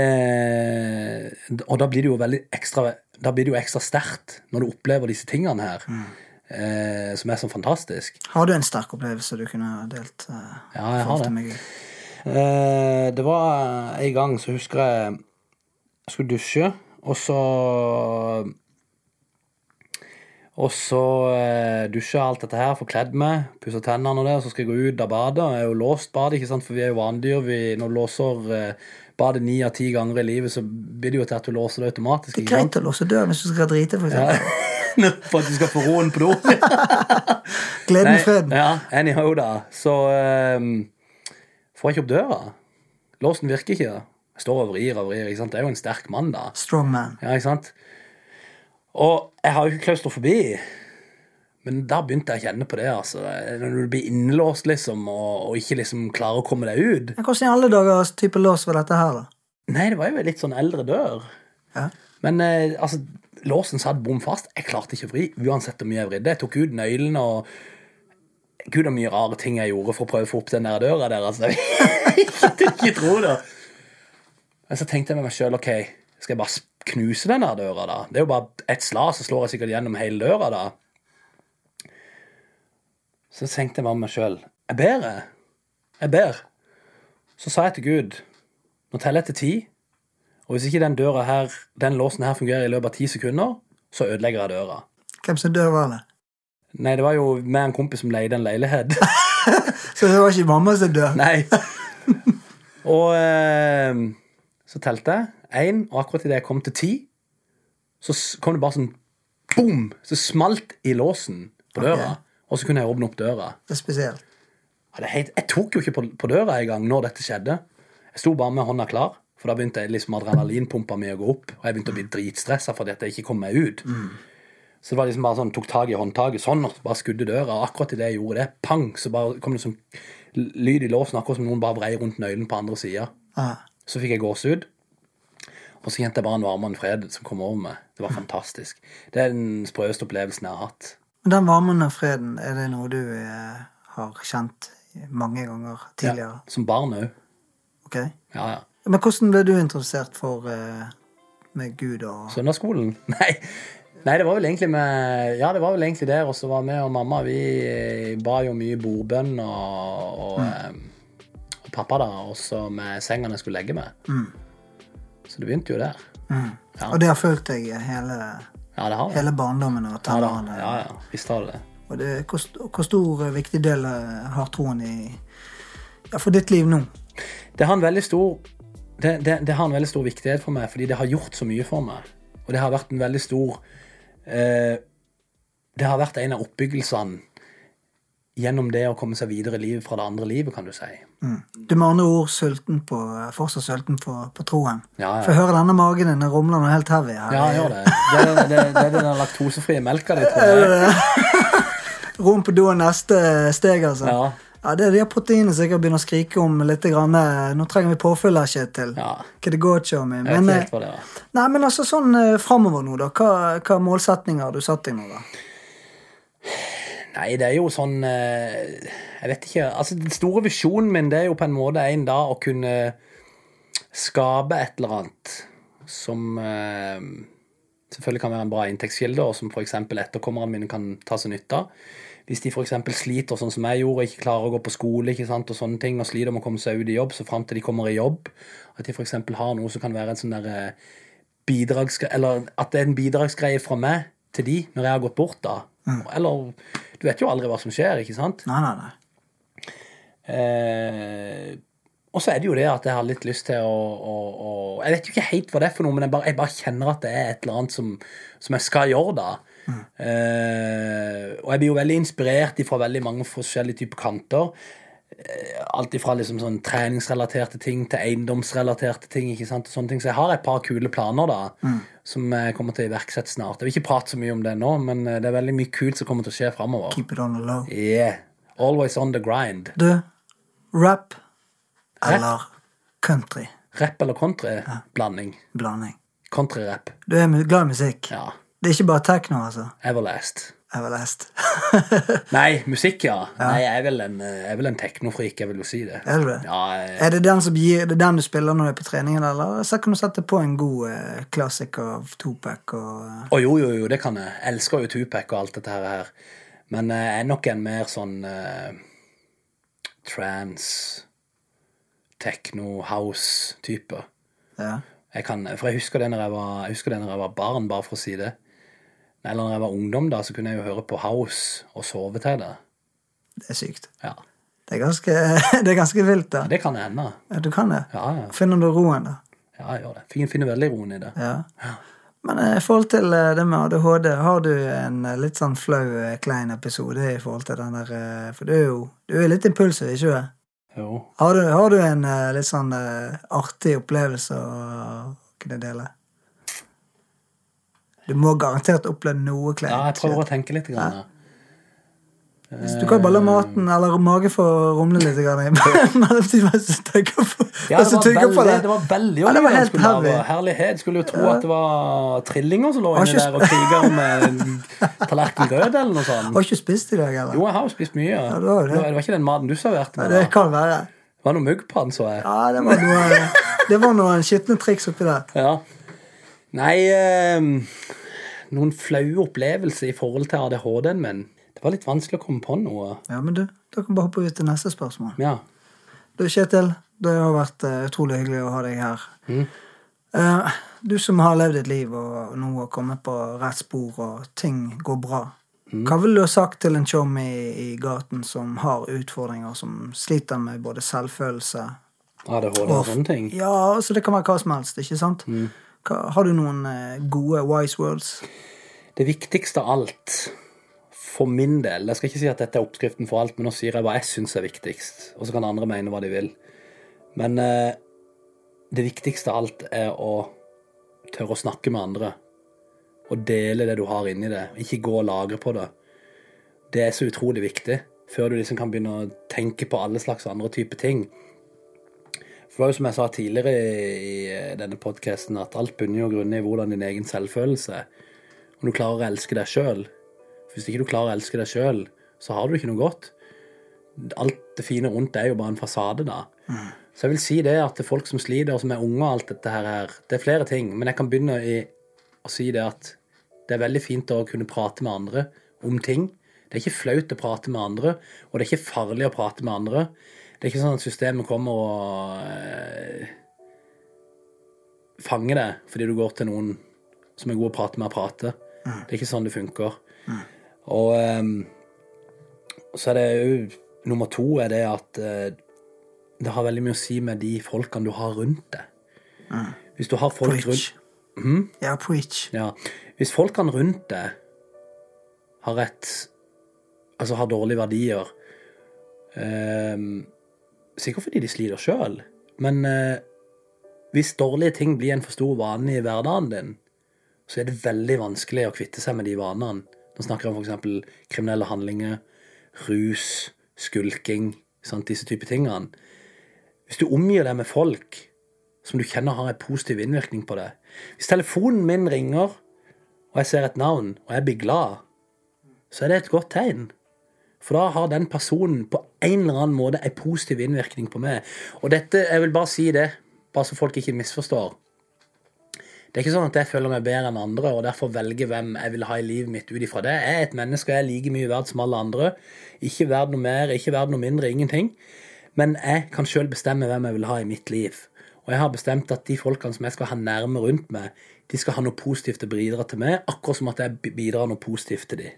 Og da blir det jo veldig ekstra Da blir det jo ekstra sterkt når du opplever disse tingene her, eh, som er så fantastisk. Har du en sterk opplevelse du kunne delt? eh, Ja, jeg har det. meg? Eh, det var en gang så husker jeg jeg skulle dusje, og så Og så eh, dusja alt dette her, får kledd meg, pusser tennene og det, og så skal jeg gå ut av badet. Jeg er jo låst badet, ikke sant, for vi er jo vanedyr. Vi, når du låser eh, badet ni av ti ganger i livet, så blir det jo til at du låser det automatisk. Det er greit å låse døren hvis du skal drite, for eksempel. For at du skal få roen på do. Gleden freden. Ja, anyhow, da. Så um, får jeg ikke opp døra. Låsen virker ikke. Jeg står og vrir og vrir. ikke sant? Det er jo en sterk mann, da. Strong man. Ja, ikke sant? Og jeg har jo ikke klaustrofobi. Men da begynte jeg å kjenne på det. altså. Når du blir innelåst liksom, og, og ikke liksom klarer å komme deg ut. Men Hvordan i alle dager type lås var dette her, da? Nei, det var jo en litt sånn eldre dør. Ja. Men eh, altså, låsen satt bom fast. Jeg klarte ikke å vri, uansett hvor mye jeg vridde. Jeg tok ut nøkkelen og Gud, så mye rare ting jeg gjorde for å prøve å få opp den der døra der. altså. Jeg ikke tro det. Men så tenkte jeg med meg sjøl OK, skal jeg bare knuse den døra, da? Det er jo bare ett slag, så slår jeg sikkert gjennom hele døra, da. Så tenkte jeg bare med meg sjøl Jeg ber, jeg. Jeg ber. Så sa jeg til Gud Nå teller jeg til ti. Og hvis ikke den døra her, den låsen her fungerer i løpet av ti sekunder, så ødelegger jeg døra. Hvem som dør, var det? Nei, det var jo og en kompis som leide en leilighet. Så det var ikke mamma som dør? Nei. Og eh, så telte jeg én, og akkurat idet jeg kom til ti, så kom det bare sånn boom! Så smalt i låsen på døra. okay. Og så kunne jeg åpne opp døra. Det er spesielt. Ja, det helt, jeg tok jo ikke på, på døra engang når dette skjedde. Jeg sto bare med hånda klar, for da begynte jeg liksom adrenalinpumpa mi å gå opp. Og jeg begynte å bli dritstressa fordi at jeg ikke kom meg ut. Så det var liksom bare sånn, tok tak i håndtaket sånn, og bare skudde døra. Og akkurat idet jeg gjorde det, pang, så bare kom det sånn lyd i låsen, akkurat som noen bare vrei rundt nøkkelen på andre sida. Ja. Så fikk jeg gåsehud. Og så kjente jeg bare en varme og en fred som kom over meg. Det var fantastisk. Det er den sprøeste opplevelsen jeg har hatt. Den varmen og freden, er det noe du eh, har kjent mange ganger tidligere? Ja, Som barn òg. Ok. Ja, ja. Men hvordan ble du interessert for eh, med Gud og Søndagsskolen? Nei. Nei, det var vel egentlig med Ja, det var vel egentlig der. Og så var vi og mamma Vi eh, ba jo mye bordbønn og, og, eh, og pappa, da. Også med sengene jeg skulle legge meg. Så det begynte jo der. mm. Ja. Og det har fulgt deg hele, Ja, det har det. hele barndommen og Ja, tenårene? ja, ja. Visst har det det. Og det, hvor, hvor stor eh, viktig del eh, har troen i ja, for ditt liv nå? Det har en veldig stor det, det, det har en veldig stor viktighet for meg, fordi det har gjort så mye for meg. Og det har vært en veldig stor eh, Det har vært en av oppbyggelsene gjennom det å komme seg videre i livet fra det andre livet, kan du si. Mm. Du med andre ord sulten på, fortsatt sulten på, på troen. Ja, ja. For jeg hører denne magen din rumler noe helt heavy her. Ja, gjør det. Det er, det, det er den laktosefrie melka di, tror jeg. Rom på do er neste steg, altså. Ja. Ja, Det er de proteinene som jeg begynner å skrike om litt. Grann. eh, Nå trenger vi påfyll her, Kjetil. Ja. Hva det går ikke om vet Men, eh, nei, men altså sånn eh, framover nå, da. Hva, hva målsetninger har du satt deg nå, da? Nei, det er jo sånn eh, Jeg vet ikke. Altså, Den store visjonen min det er jo på en måte en dag å kunne skape et eller annet som eh, selvfølgelig kan være en bra inntektskilde, og som f.eks. etterkommerne mine kan ta seg nytte av. Hvis de f.eks. sliter sånn som jeg gjorde, ikke klarer å gå på skole ikke sant, og sånne ting, og sliter med å komme seg ut i jobb, så fram til de kommer i jobb, at de f.eks. har noe som kan være en sånn der eh, bidragsgreie Eller at det er en bidragsgreie fra meg til de når jeg har gått bort, da. Eller Du vet jo aldri hva som skjer, ikke sant? Nei, nei, nei. Eh, og så er det jo det at jeg har litt lyst til å, å, å Jeg vet jo ikke helt hva det er for noe, men jeg bare, jeg bare kjenner at det er et eller annet som, som jeg skal gjøre, da. Eh, og jeg blir jo veldig inspirert fra veldig mange forskjellige typer kanter. Eh, alt ifra liksom sånn treningsrelaterte ting til eiendomsrelaterte ting. ikke sant, og sånne ting. Så jeg har et par kule planer da, som kommer til å iverksette snart. Jeg vil ikke prate så mye om det nå, men eh, det er veldig mye kult som kommer til å skje framover. Keep it on the low. Yeah. Always on the grind. Du, rap eller country? Rap eller country-blanding. Blanding. Country-rap. Du er glad i musikk? Ja. Det er ikke bare techno, altså? Everlast. Lest. Nei, musikk, ja. Nei, jeg er vel en, jeg er teknofrik, jeg vil jo si det. Er du det? Ja, jeg, Er det den som gir, det den du spiller når du er på treningen, eller så kan du sette på en god eh, klassiker av Tupac og oh, jo, jo, jo, det kan jeg. Jeg elsker jo Tupac og alt dette her. Men eh, jeg er nok en mer sånn eh, trans, techno, house-type. Ja. Jeg kan, for jeg husker det når jeg var, jeg husker det når jeg var barn, bare for å si det. Eller når jeg var ungdom, da, så kunne jeg jo høre på house og sove til det. Det er sykt. Ja, Det er ganske, det er ganske vilt, da. Det kan hende. Ja, du kan det. Ja, ja. Finner du roen, da? Ja, jeg gjør det. Fin- Finner veldig roen i det. Ja. Men eh, i forhold til eh, det med ADHD, har du en eh, litt sånn flau, klein episode i forhold til den der For du er jo du er litt impulsiv, ikke sant? Jo. Har du, har du en litt sånn artig opplevelse å kunne dele? Du må garantert oppleve noe kleint. Ja, jeg prøver å tenke litt. Grann. Så du kan bare la maten eller magen få rumle litt mens du tenker på, Ja, det var veldig, det. var veldig Ja, det var helt heavy. Herlighet. Skulle jo tro at det var trillinger som lå inni der og kriga om en tallerken rød eller noe sånt. Har ikke spist i dag, eller? Jo, jeg har jo spist mye. det var det. det var ikke den maten du serverte Ja, meg. det kan være. Det var noe mugg på den, så jeg. Ja, det var noe, det var noen skitne triks oppi der. Ja. Nei eh, Noen flaue opplevelser i forhold til ADHD-en min. Det var litt vanskelig å komme på noe. Ja, men du, da kan vi bare hoppe ut til neste spørsmål. Ja. Du, Kjetil, det har vært eh, utrolig hyggelig å ha deg her. Mm. Eh, du som har levd et liv og nå har kommet på rett spor, og ting går bra. Mm. Hva ville du ha sagt til en chom i, i gaten som har utfordringer, som sliter med både selvfølelse ADHD og sånne ting. Ja, altså det kan være hva som helst, ikke sant? Mm. Har du noen eh, gode wise words? Det viktigste av alt, for min del Jeg skal ikke si at dette er oppskriften for alt, men nå sier jeg hva jeg syns er viktigst. Og så kan andre mene hva de vil. Men eh, det viktigste av alt er å tørre å snakke med andre. Og dele det du har inni det. Ikke gå og lagre på det. Det er så utrolig viktig. Før du liksom kan begynne å tenke på alle slags andre typer ting. Det var jo som jeg sa tidligere i i denne podkasten, at alt bunner og grunner i hvordan din egen selvfølelse. Om du klarer å elske deg sjøl. Hvis ikke du klarer å elske deg sjøl, så har du ikke noe godt. Alt det fine rundt er jo bare en fasade, da. Så jeg vil si det at det er folk som sliter, og som er unge og alt dette her, det er flere ting. Men jeg kan begynne i å si det at det er veldig fint å kunne prate med andre om ting. Det er ikke flaut å prate med andre, og det er ikke farlig å prate med andre. Det er ikke sånn at systemet kommer og eh, fanger deg fordi du går til noen som er god å prate med, å prate. Det er ikke sånn det funker. Og ehm, så er det jo Nummer to er det at eh, det har veldig mye å si med de folkene du har rundt deg. Hvis du har folk Preach. rundt Ja, preach. ja. Hvis folkene rundt deg har et Altså har dårlige verdier ehm, Sikkert fordi de sliter sjøl, men eh, hvis dårlige ting blir en for stor vane i hverdagen din, så er det veldig vanskelig å kvitte seg med de vanene. Nå snakker jeg om f.eks. kriminelle handlinger, rus, skulking, sant, disse typer tingene. Hvis du omgir deg med folk som du kjenner har en positiv innvirkning på deg Hvis telefonen min ringer, og jeg ser et navn, og jeg blir glad, så er det et godt tegn. For da har den personen på en eller annen måte en positiv innvirkning på meg. Og dette, jeg vil bare si det, bare så folk ikke misforstår. Det er ikke sånn at jeg føler meg bedre enn andre, og derfor velger hvem jeg vil ha i livet mitt ut ifra det. Jeg er et menneske, og jeg er like mye verdt som alle andre. Ikke verdt noe mer, ikke verdt noe mindre, ingenting. Men jeg kan sjøl bestemme hvem jeg vil ha i mitt liv. Og jeg har bestemt at de folkene som jeg skal ha nærme rundt meg, de skal ha noe positivt å bidra til meg, akkurat som at jeg bidrar noe positivt til dem.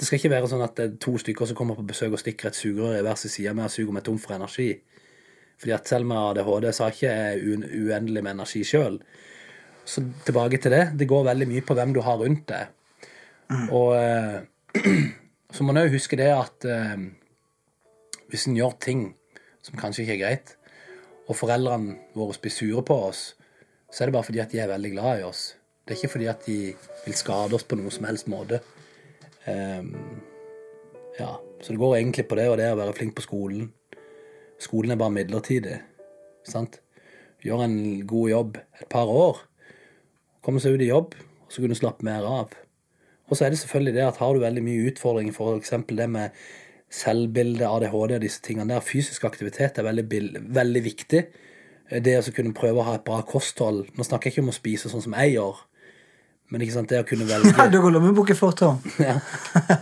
Det skal ikke være sånn at det er to stykker som kommer på besøk og stikker et sugerør i hver sin side med og suger meg tom for energi. Fordi at selv med ADHD så har ikke jeg uendelig med energi sjøl. Så tilbake til det. Det går veldig mye på hvem du har rundt deg. Og eh, så må en òg huske det at eh, hvis en gjør ting som kanskje ikke er greit, og foreldrene våre blir sure på oss, så er det bare fordi at de er veldig glad i oss. Det er ikke fordi at de vil skade oss på noen som helst måte. Ehm, ja, Så det går egentlig på det og det å være flink på skolen. Skolen er bare midlertidig. Sant? Gjør en god jobb et par år. Komme seg ut i jobb, og så kunne du slappe mer av. Og så er det selvfølgelig det at har du veldig mye utfordringer, f.eks. det med selvbilde, ADHD og disse tingene der, fysisk aktivitet er veldig, veldig viktig. Det å kunne prøve å ha et bra kosthold. Nå snakker jeg ikke om å spise sånn som jeg gjør, men ikke sant, det å kunne velge Nei, du går lommebok i fortau. ja.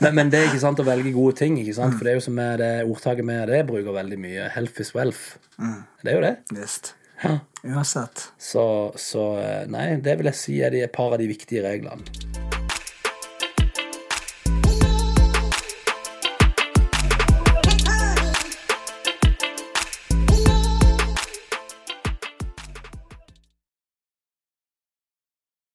men, men det er ikke sant å velge gode ting, ikke sant? for det er jo som er det ordtaket med det bruker veldig mye. Health is wealth. Det er jo det. Visst. Ja. Uansett. Så, så eh, nei, det vil jeg si er de, et par av de viktige reglene.